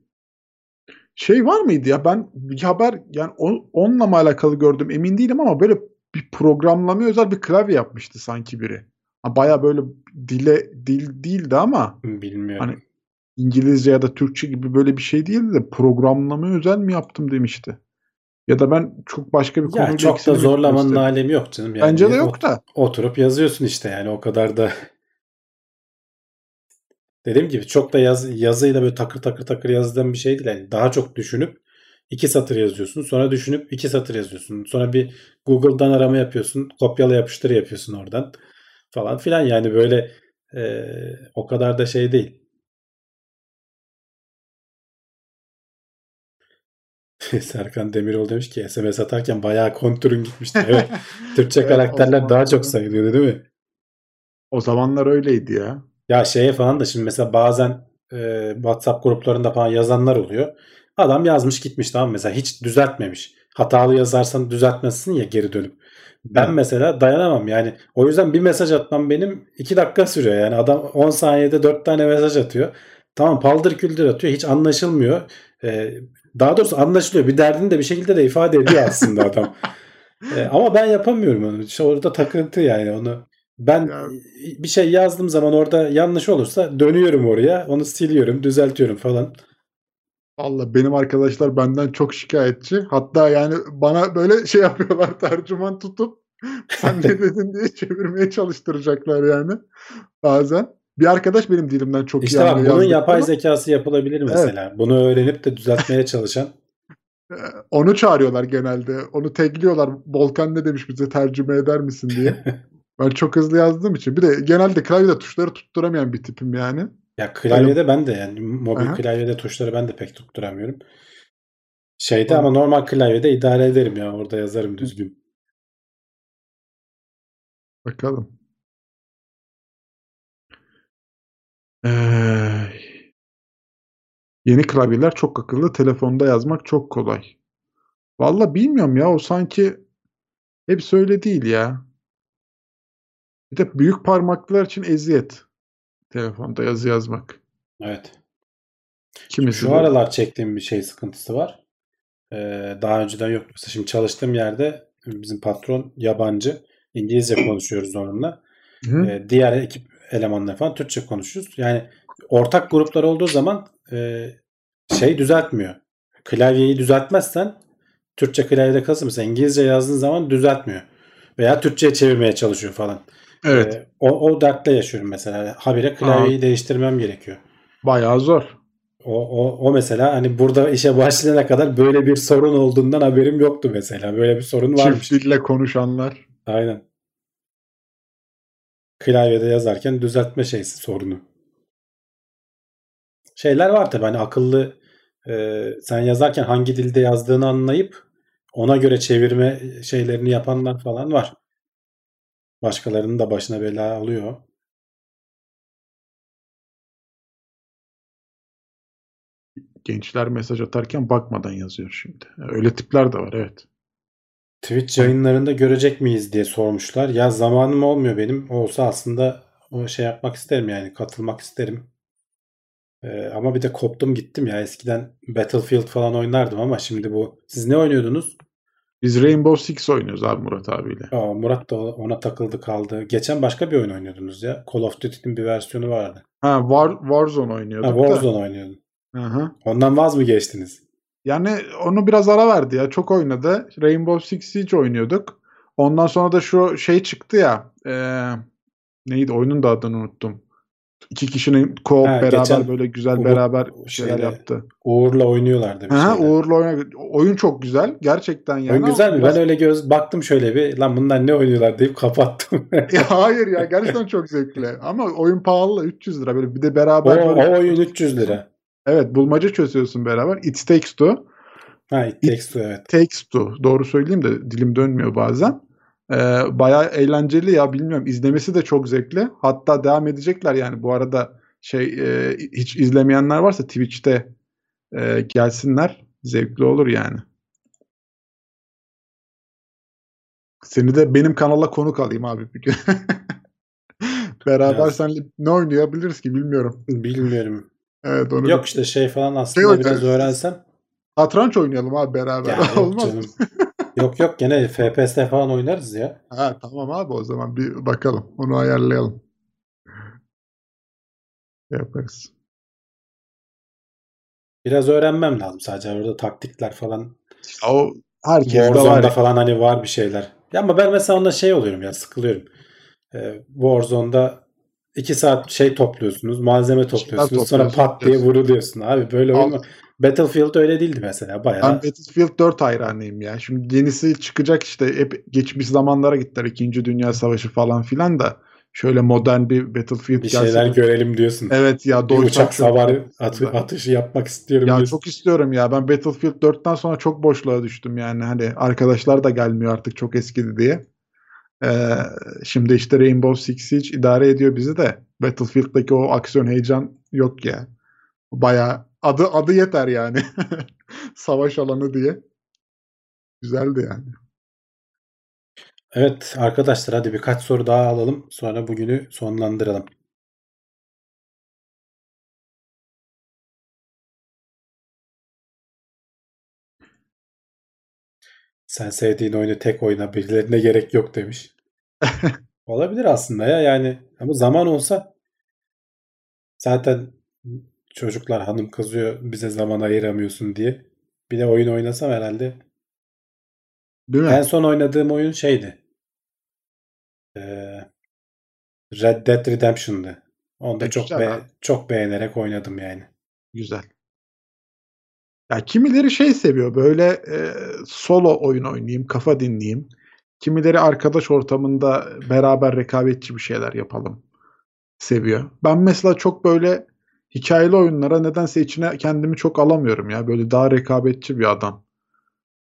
Şey var mıydı ya ben bir haber yani on- onunla mı alakalı gördüm emin değilim ama böyle bir programlamaya özel bir klavye yapmıştı sanki biri. Baya böyle dile dil değildi ama Bilmiyorum. Hani İngilizce ya da Türkçe gibi böyle bir şey değildi de programlamaya özel mi yaptım demişti. Ya da ben çok başka bir ya konuyla çok da zorlamanın gösterdim. alemi yok canım. Yani Bence de yok da. Oturup yazıyorsun işte yani o kadar da *laughs* dediğim gibi çok da yaz, yazıyla böyle takır takır takır yazdığım bir şey değil. Yani daha çok düşünüp iki satır yazıyorsun. Sonra düşünüp iki satır yazıyorsun. Sonra bir Google'dan arama yapıyorsun. Kopyala yapıştır yapıyorsun oradan falan filan. Yani böyle e, o kadar da şey değil. *laughs* Serkan Demiroğlu demiş ki SMS atarken bayağı kontürün gitmişti. Evet. *laughs* Türkçe Evet, karakterler daha çok sayılıyordu değil mi? O zamanlar öyleydi ya. Ya şeye falan da şimdi mesela bazen e, WhatsApp gruplarında falan yazanlar oluyor. Adam yazmış gitmiş tamam mesela hiç düzeltmemiş. Hatalı yazarsan düzeltmezsin ya geri dönüp. Ben Evet. mesela dayanamam yani. O yüzden bir mesaj atmam benim 2 dakika sürüyor. Yani adam 10 saniyede 4 tane mesaj atıyor. Tamam paldır küldür atıyor. Hiç anlaşılmıyor. E, daha doğrusu anlaşılıyor. Bir derdini de bir şekilde de ifade ediyor aslında adam. *laughs* E, ama ben yapamıyorum onu. İşte orada takıntı yani onu. Ben Ya- bir şey yazdığım zaman orada yanlış olursa dönüyorum oraya. Onu siliyorum, düzeltiyorum falan. Valla benim arkadaşlar benden çok şikayetçi. Hatta yani bana böyle şey yapıyorlar *laughs* tercüman tutup sen ne dedin diye çevirmeye çalıştıracaklar yani bazen. Bir arkadaş benim dilimden çok iyi İşte bak anlıyor bunun yapay yazdıklarımı. zekası yapılabilir mesela. Bunu öğrenip de düzeltmeye çalışan. Ee, Onu çağırıyorlar genelde. Onu tagliyorlar. Volkan ne demiş bize tercüme eder misin diye. *laughs* Ben çok hızlı yazdığım için. Bir de genelde klavyede tuşları tutturamayan bir tipim yani. Ya klavyede ben de yani mobil Aha. klavyede tuşları ben de pek tutturamıyorum. Şeyde ama normal klavyede idare ederim ya. Orada yazarım düzgün. Bakalım. Ee, yeni klavyeler çok akıllı. Telefonda yazmak çok kolay. Valla bilmiyorum ya. O sanki hepsi öyle değil ya. Bir de büyük parmaklılar için eziyet. Telefonda yazı yazmak. Evet. Kimisi Şu de- aralar çektiğim bir şey sıkıntısı var. Ee, daha önceden yoktu. Mesela şimdi çalıştığım yerde bizim patron yabancı. İngilizce konuşuyoruz onunla. Hı? Ee, diğer ekip elemanlar falan Türkçe konuşuyoruz. Yani ortak gruplar olduğu zaman e, şey düzeltmiyor. Klavyeyi düzeltmezsen Türkçe klavyede kalırsa mesela İngilizce yazdığın zaman düzeltmiyor. Veya Türkçe'ye çevirmeye çalışıyor falan. Evet. Ee, o, o dertle yaşıyorum mesela. Habire klavyeyi değiştirmem gerekiyor. Bayağı zor. O, o, o mesela hani burada işe başlayana kadar böyle bir sorun olduğundan haberim yoktu mesela. Böyle bir sorun varmış. Çift dille konuşanlar. Aynen. Klavyede yazarken düzeltme şeysi sorunu. Şeyler var tabii hani akıllı e, sen yazarken hangi dilde yazdığını anlayıp ona göre çevirme şeylerini yapanlar falan var. Başkalarının da başına bela alıyor. Gençler mesaj atarken bakmadan yazıyor şimdi. Öyle tipler de var evet. Twitch yayınlarında görecek miyiz diye sormuşlar. Ya zamanım olmuyor benim. Olsa aslında o şey yapmak isterim yani katılmak isterim. Ee, ama bir de koptum gittim ya. Eskiden Battlefield falan oynardım ama şimdi bu. Siz ne oynuyordunuz? Biz Rainbow Six oynuyoruz abi Murat abiyle. Aa, Murat da ona takıldı kaldı. Geçen başka bir oyun oynuyordunuz ya. Call of Duty'nin bir versiyonu vardı. Ha War, Warzone oynuyorduk Ha, da. Warzone oynuyordun. Hı hı. Ondan vaz mı geçtiniz? Yani onu biraz ara verdi ya. Çok oynadı. Rainbow Six Siege oynuyorduk. Ondan sonra da şu şey çıktı ya. eee, neydi? Oyunun da adını unuttum. İki kişinin co-op Ha, beraber böyle güzel Uğur- beraber şeyler şeyle yaptı. Uğur'la oynuyorlardı bir şeyler. Uğur'la oyna- Oyun çok güzel. Gerçekten yani. Oyun güzel mi? biraz- Ben öyle göz baktım şöyle bir lan bunlar ne oynuyorlar deyip kapattım. *laughs* Ya hayır ya gerçekten çok zevkli. Ama oyun pahalı 300 lira böyle bir de o, beraber böyle o oyun 300 lira. Evet bulmaca çözüyorsun beraber. It Takes Two. Ha It Takes Two evet. Takes Two. Doğru söyleyeyim de dilim dönmüyor bazen. Ee, bayağı eğlenceli ya bilmiyorum. İzlemesi de çok zevkli. Hatta devam edecekler yani bu arada şey e, hiç izlemeyenler varsa Twitch'te e, gelsinler. Zevkli olur yani. Seni de benim kanala konuk alayım abi bir gün. *laughs* Beraber Biraz. seninle ne oynayabiliriz ki bilmiyorum. Bilmiyorum. Evet onu Yok işte şey falan Şey aslında oynarız. biraz öğrensem. Satranç oynayalım abi beraber. Ya *laughs* Olmaz canım. Yok yok gene FPS falan oynarız ya. Ha tamam abi o zaman bir bakalım. Onu ayarlayalım. Yaparız. Biraz öğrenmem lazım sadece orada taktikler falan. Ya o herkes var. Ya. falan hani var bir şeyler. Ya ama ben mesela onda şey oluyorum ya sıkılıyorum. Ee, Warzone'da 2 saat şey topluyorsunuz, malzeme topluyorsunuz. Sonra topluyorsun, pat diye vuruluyorsun. Abi böyle Al. Battlefield öyle değildi mesela. Ben Bayağı Battlefield 4 hayranıyım ya. Şimdi yenisi çıkacak işte hep geçmiş zamanlara gittiler. İkinci Dünya Savaşı falan filan da şöyle modern bir Battlefield bir gelse şeyler de- görelim diyorsun. Evet ya bir uçak atı, aslında. atışı yapmak istiyorum Ya diyorsun. çok istiyorum ya. Ben Battlefield 4'ten sonra çok boşluğa düştüm yani. Hani arkadaşlar da gelmiyor artık çok eskidi diye. Ee, şimdi işte Rainbow Six Siege idare ediyor bizi de. Battlefield'daki o aksiyon heyecan yok ya. Bayağı adı adı yeter yani. *laughs* Savaş alanı diye. Güzeldi yani. Evet arkadaşlar hadi birkaç soru daha alalım. Sonra bugünü sonlandıralım. Sen sevdiğin oyunu tek oyna birilerine gerek yok demiş. *laughs* Olabilir aslında ya yani ama zaman olsa zaten çocuklar hanım kızıyor bize zaman ayıramıyorsun diye. Bir de oyun oynasam herhalde. Değil mi? En son oynadığım oyun şeydi. Ee, Red Dead Redemption'dı. Onu da E, çok be- abi. çok beğenerek oynadım yani. Güzel. Ya kimileri şey seviyor böyle e, solo oyun oynayayım, kafa dinleyeyim. Kimileri arkadaş ortamında beraber rekabetçi bir şeyler yapalım seviyor. Ben mesela çok böyle hikayeli oyunlara nedense içine kendimi çok alamıyorum ya. Böyle daha rekabetçi bir adam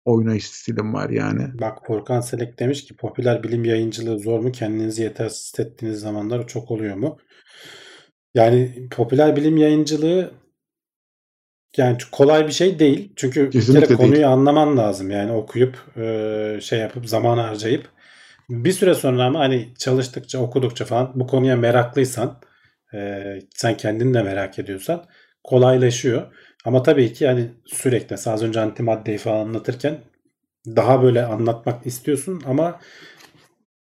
oynayış stilim var yani. Bak Furkan Selek demiş ki popüler bilim yayıncılığı zor mu? Kendinizi yetersiz hissettiğiniz zamanlar çok oluyor mu? Yani popüler bilim yayıncılığı yani kolay bir şey değil. Çünkü bir Kesinlikle kere konuyu değil. anlaman lazım. Yani okuyup e, şey yapıp zaman harcayıp bir süre sonra ama hani çalıştıkça okudukça falan bu konuya meraklıysan e, sen kendin de merak ediyorsan kolaylaşıyor. Ama tabii ki yani sürekli az önce antimaddeyi falan anlatırken daha böyle anlatmak istiyorsun ama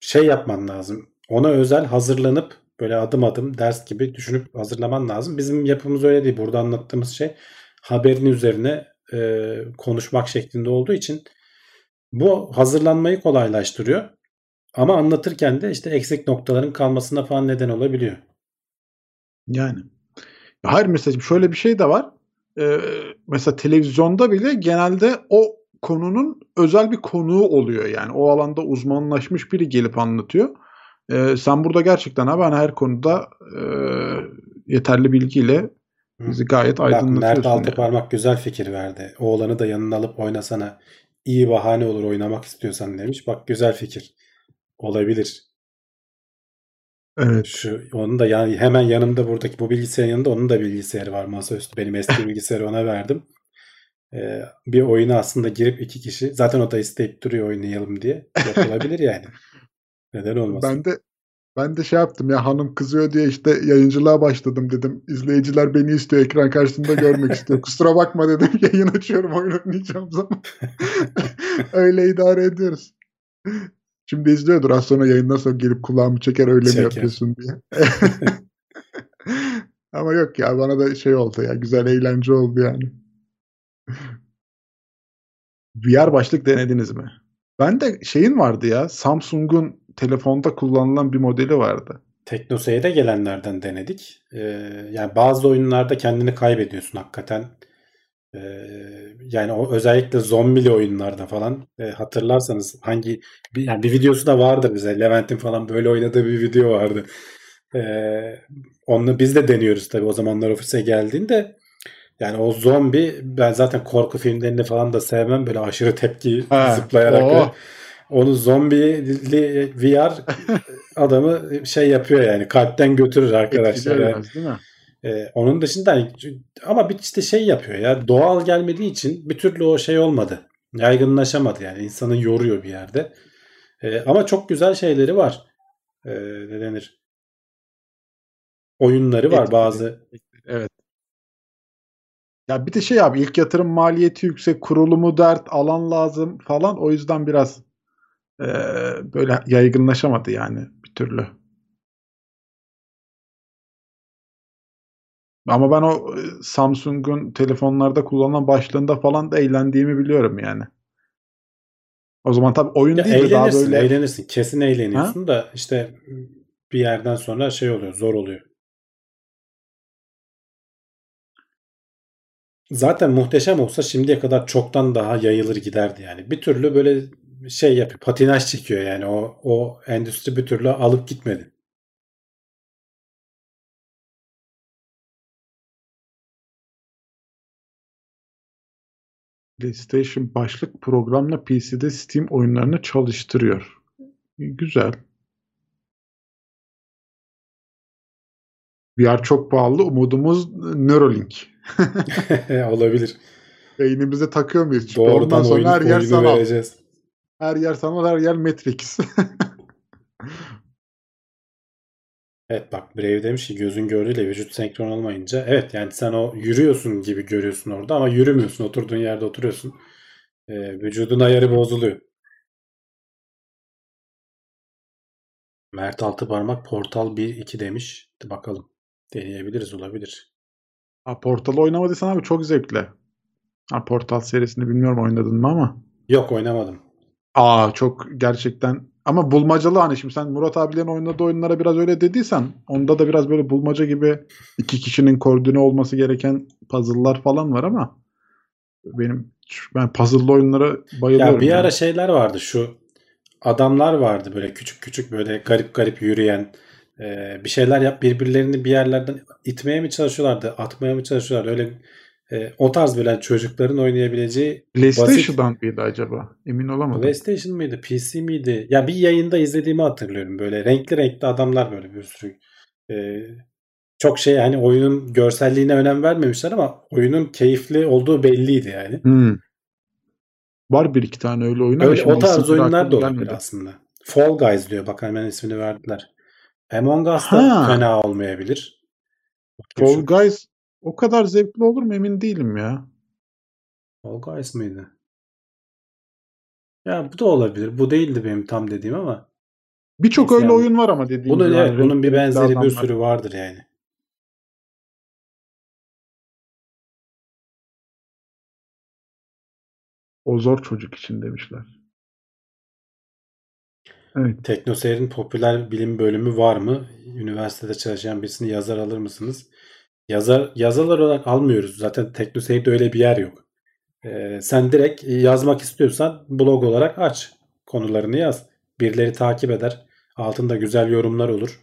şey yapman lazım. Ona özel hazırlanıp böyle adım adım ders gibi düşünüp hazırlaman lazım. Bizim yapımız öyle değil. Burada anlattığımız şey haberin üzerine e, konuşmak şeklinde olduğu için bu hazırlanmayı kolaylaştırıyor. Ama anlatırken de işte eksik noktaların kalmasına falan neden olabiliyor. Yani. Hayır mesela şöyle bir şey de var. Ee, mesela televizyonda bile genelde o konunun özel bir konuğu oluyor yani. O alanda uzmanlaşmış biri gelip anlatıyor. Ee, sen burada gerçekten abi hani her konuda e, yeterli bilgiyle bizi gayet Bak Mert aydınlatıyorsun. yani. Altıparmak güzel fikir verdi. Oğlanı da yanına alıp oynasana. İyi bahane olur oynamak istiyorsan demiş. Bak güzel fikir. Olabilir. Evet. Şu onun da yani hemen yanımda buradaki bu bilgisayarın yanında onun da bilgisayarı var masaüstü. Benim eski *laughs* bilgisayarı ona verdim. Ee, bir oyuna aslında girip iki kişi zaten o da isteyip duruyor oynayalım diye. Yapılabilir yani. *laughs* Neden olmasın? Ben de ben de şey yaptım ya hanım kızıyor diye işte yayıncılığa başladım dedim. İzleyiciler beni istiyor ekran karşısında görmek istiyor. *laughs* Kusura bakma dedim yayın açıyorum oyun oynayacağım zaman. öyle idare ediyoruz. Şimdi izliyordur az sonra yayından sonra gelip kulağımı çeker öyle mi Çeker. yapıyorsun diye. *laughs* Ama yok ya bana da şey oldu ya güzel eğlence oldu yani. VR başlık denediniz mi? Ben de şeyin vardı ya Samsung'un telefonda kullanılan bir modeli vardı. Teknoseyir'e de gelenlerden denedik. Ee, yani bazı oyunlarda kendini kaybediyorsun hakikaten. Yani o özellikle zombili oyunlarda falan e, hatırlarsanız hangi bir, yani bir videosu da vardı bize. Levent'in falan böyle oynadığı bir video vardı. Ee, onu biz de deniyoruz tabii o zamanlar ofise geldiğinde. Yani o zombi ben zaten korku filmlerini falan da sevmem. Böyle aşırı tepki Ha, zıplayarak böyle. onu zombili VR *laughs* adamı şey yapıyor yani kalpten götürür arkadaşlar. Yani. değil mi? Ee, onun dışında hani- ama bir işte şey yapıyor ya doğal gelmediği için bir türlü o şey olmadı. Yaygınlaşamadı yani insanı yoruyor bir yerde. Ee, ama çok güzel şeyleri var. Ee, ne denir? Oyunları var bazı. Evet. Ya bir de şey abi ilk yatırım maliyeti yüksek, kurulumu dert, alan lazım falan. O yüzden biraz eee, böyle yaygınlaşamadı yani bir türlü. Ama ben o e, Samsung'un telefonlarda kullanılan başlığında falan da eğlendiğimi biliyorum yani. O zaman tabii oyun Ya değil de daha böyle eğlenirsin. Kesin eğleniyorsun da işte bir yerden sonra şey oluyor, zor oluyor. Zaten muhteşem olsa şimdiye kadar çoktan daha yayılır giderdi yani. Bir türlü böyle şey yapıyor, patinaj çekiyor yani o o endüstri bir türlü alıp gitmedi. PlayStation başlık programla PC'de Steam oyunlarını çalıştırıyor. Güzel. VR çok pahalı. Umudumuz Neuralink. *laughs* Olabilir. Beynimize takıyor muyuz? Çünkü Doğrudan ondan sonra oyun, her yer sanal. vereceğiz. Her yer sanal, her yer Matrix. *laughs* Evet bak Brave demiş ki gözün gördüğüyle vücut senkron olmayınca evet yani sen o yürüyorsun gibi görüyorsun orada ama yürümüyorsun. Oturduğun yerde oturuyorsun. Ee, vücudun ayarı bozuluyor. Mert Altıparmak Portal 1-2 demiş. Hadi bakalım. Deneyebiliriz olabilir. ha, Portal'ı oynamadıysan abi çok zevkli. Ha, Portal serisini bilmiyorum oynadın mı ama. Yok oynamadım. Aa çok gerçekten ama bulmacalı hani şimdi sen Murat abilerin oynadığı oyunlara biraz öyle dediysen onda da biraz böyle bulmaca gibi iki kişinin koordine olması gereken puzzle'lar falan var ama benim ben puzzle'lı oyunlara bayılıyorum. Ya bir yani. ara şeyler vardı şu adamlar vardı böyle küçük küçük böyle garip garip yürüyen e, bir şeyler yap birbirlerini bir yerlerden itmeye mi çalışıyorlardı atmaya mı çalışıyorlardı öyle e, o tarz böyle çocukların oynayabileceği PlayStation'dan mıydı acaba? Emin olamadım. PlayStation mıydı PC miydi ya bir yayında izlediğimi hatırlıyorum böyle renkli renkli adamlar böyle bir sürü e, çok şey yani oyunun görselliğine önem vermemişler ama oyunun keyifli olduğu belliydi yani. Hmm. Var bir iki tane öyle oyun ama Öyle, o tarz oyunlar da olabilir gelmedi. aslında. Fall Guys diyor. Bak hemen ismini verdiler. Among Us da Ha. fena olmayabilir. Fall Guys o kadar zevkli olur mu emin değilim ya. Fall Guys mıydı? Ya bu da olabilir. Bu değildi benim tam dediğim ama Birçok öyle yani. oyun var ama dediğim bunun, gibi. evet, bunun bir benzeri bir sürü vardır yani. O zor çocuk için demişler. Evet. Teknoseyir'in popüler bilim bölümü var mı? Üniversitede çalışan birisini yazar alır mısınız? Yazar yazarlar olarak almıyoruz. Zaten Teknoseyir'de öyle bir yer yok. Ee, sen direkt yazmak istiyorsan blog olarak aç. Konularını yaz. Birileri takip eder. Altında güzel yorumlar olur.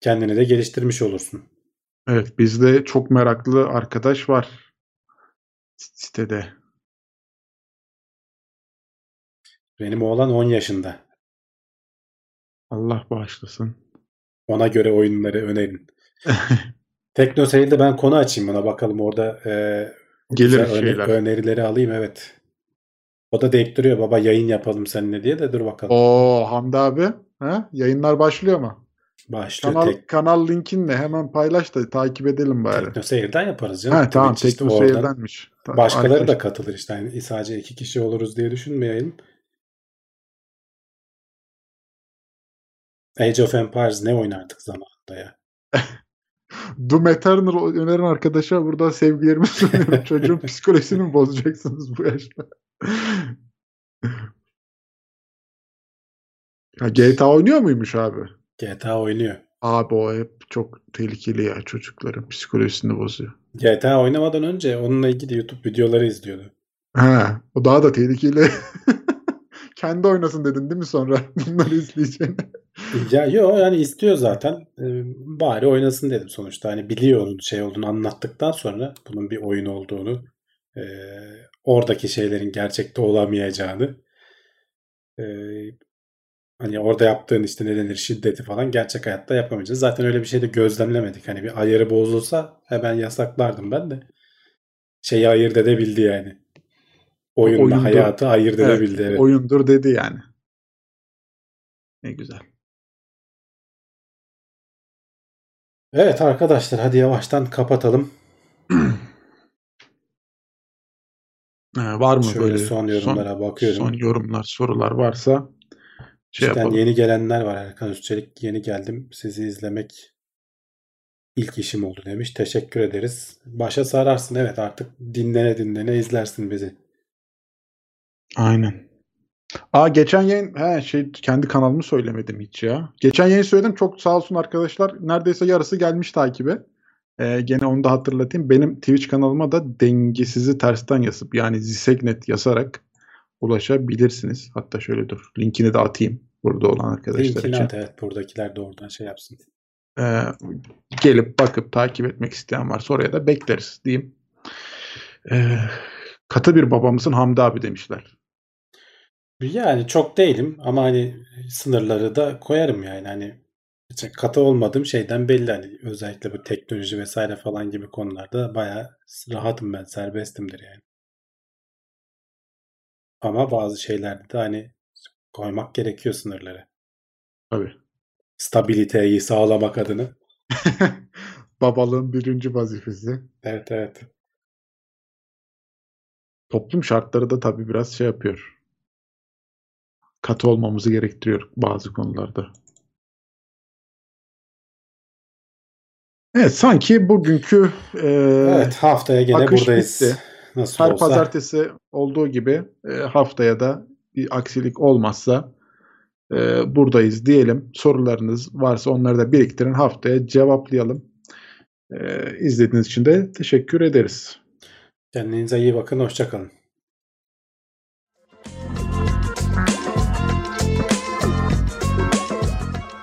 Kendini de geliştirmiş olursun. Evet bizde çok meraklı arkadaş var sitede. Benim oğlan 10 yaşında. Allah bağışlasın. Ona göre oyunları önerin. *laughs* Teknoseyir'de ben konu açayım ona bakalım orada e, Gelir şeyler. önerileri alayım evet. O da deyip duruyor baba yayın yapalım seninle diye de dur bakalım. Oo Hamdi abi. Ha? Yayınlar başlıyor mu? Başlıyor Kanal, tek, kanal linkinle hemen paylaş da takip edelim bari. Teknoseyir'den yaparız canım. Ha tamam Twitch işte oradan. Teknoseyir'denmiş. Tamam, Başkaları arkadaş- da katılır işte. Yani sadece iki kişi oluruz diye düşünmeyelim. Age of Empires ne oynardık zamanında ya. *laughs* Doom Eternal öneren arkadaşa burada sevgilerimi *laughs* sunuyorum. Çocuğun psikolojisini mi bozacaksınız bu yaşta? ya GTA oynuyor muymuş abi? GTA oynuyor. Abi o hep çok tehlikeli ya çocukların psikolojisini bozuyor. GTA oynamadan önce onunla ilgili YouTube videoları izliyordu. Ha, o daha da tehlikeli. *laughs* Kendi oynasın dedin değil mi sonra *laughs* bunları izleyeceğine? Ya yo yani istiyor zaten. Ee, bari oynasın dedim sonuçta. Hani biliyor onun şey olduğunu anlattıktan sonra bunun bir oyun olduğunu, e, oradaki şeylerin gerçekte olamayacağını, e, hani orada yaptığın işte ne denir şiddeti falan gerçek hayatta yapamayacağız. Zaten öyle bir şey de gözlemlemedik. Hani bir ayarı bozulsa hemen yasaklardım ben de. Şeyi ayırt edebildi yani. Oyunla Oyundu. hayatı ayırt Evet, edebildi. Evet. Oyundur dedi yani. Ne güzel. Evet arkadaşlar hadi yavaştan kapatalım. *clears throat* Ee, var mı Şöyle böyle son yorumlara bakıyorum. son yorumlar, sorular varsa şey İşten yapalım. yeni gelenler var. Erkan Üstelik yeni geldim. Sizi izlemek ilk işim oldu demiş. Teşekkür ederiz. Başa sararsın. Evet artık dinlene dinlene izlersin bizi. Aynen. Aa geçen yayın he şey kendi kanalımı söylemedim hiç ya. Geçen yayın söyledim. Çok sağ olsun arkadaşlar. Neredeyse yarısı gelmiş takibe. Ee, gene onu da hatırlatayım. Benim Twitch kanalıma da dengesizi tersten yazıp yani Zisegnet yazarak ulaşabilirsiniz. Hatta şöyle dur. Linkini de atayım burada olan arkadaşlar Linkini için. at evet buradakiler de oradan şey yapsın. Ee, gelip bakıp takip etmek isteyen varsa oraya da bekleriz diyeyim. Ee, katı bir babamızın Hamdi abi demişler. Yani çok değilim ama hani sınırları da koyarım yani hani hiç katı olmadığım şeyden belli hani özellikle bu teknoloji vesaire falan gibi konularda bayağı rahatım ben serbestimdir yani. Ama bazı şeylerde de hani koymak gerekiyor sınırları. Tabii. Stabiliteyi sağlamak adına. *laughs* Babalığın birinci vazifesi. Evet evet. Toplum şartları da tabii biraz şey yapıyor. Katı olmamızı gerektiriyor bazı konularda. Evet sanki bugünkü e, Evet haftaya gene akış buradayız. bitti. Nasıl her olsa. pazartesi olduğu gibi e, haftaya da bir aksilik olmazsa e, buradayız diyelim. Sorularınız varsa onları da biriktirin. Haftaya cevaplayalım. E, izlediğiniz için de teşekkür ederiz. Kendinize iyi bakın. Hoşçakalın.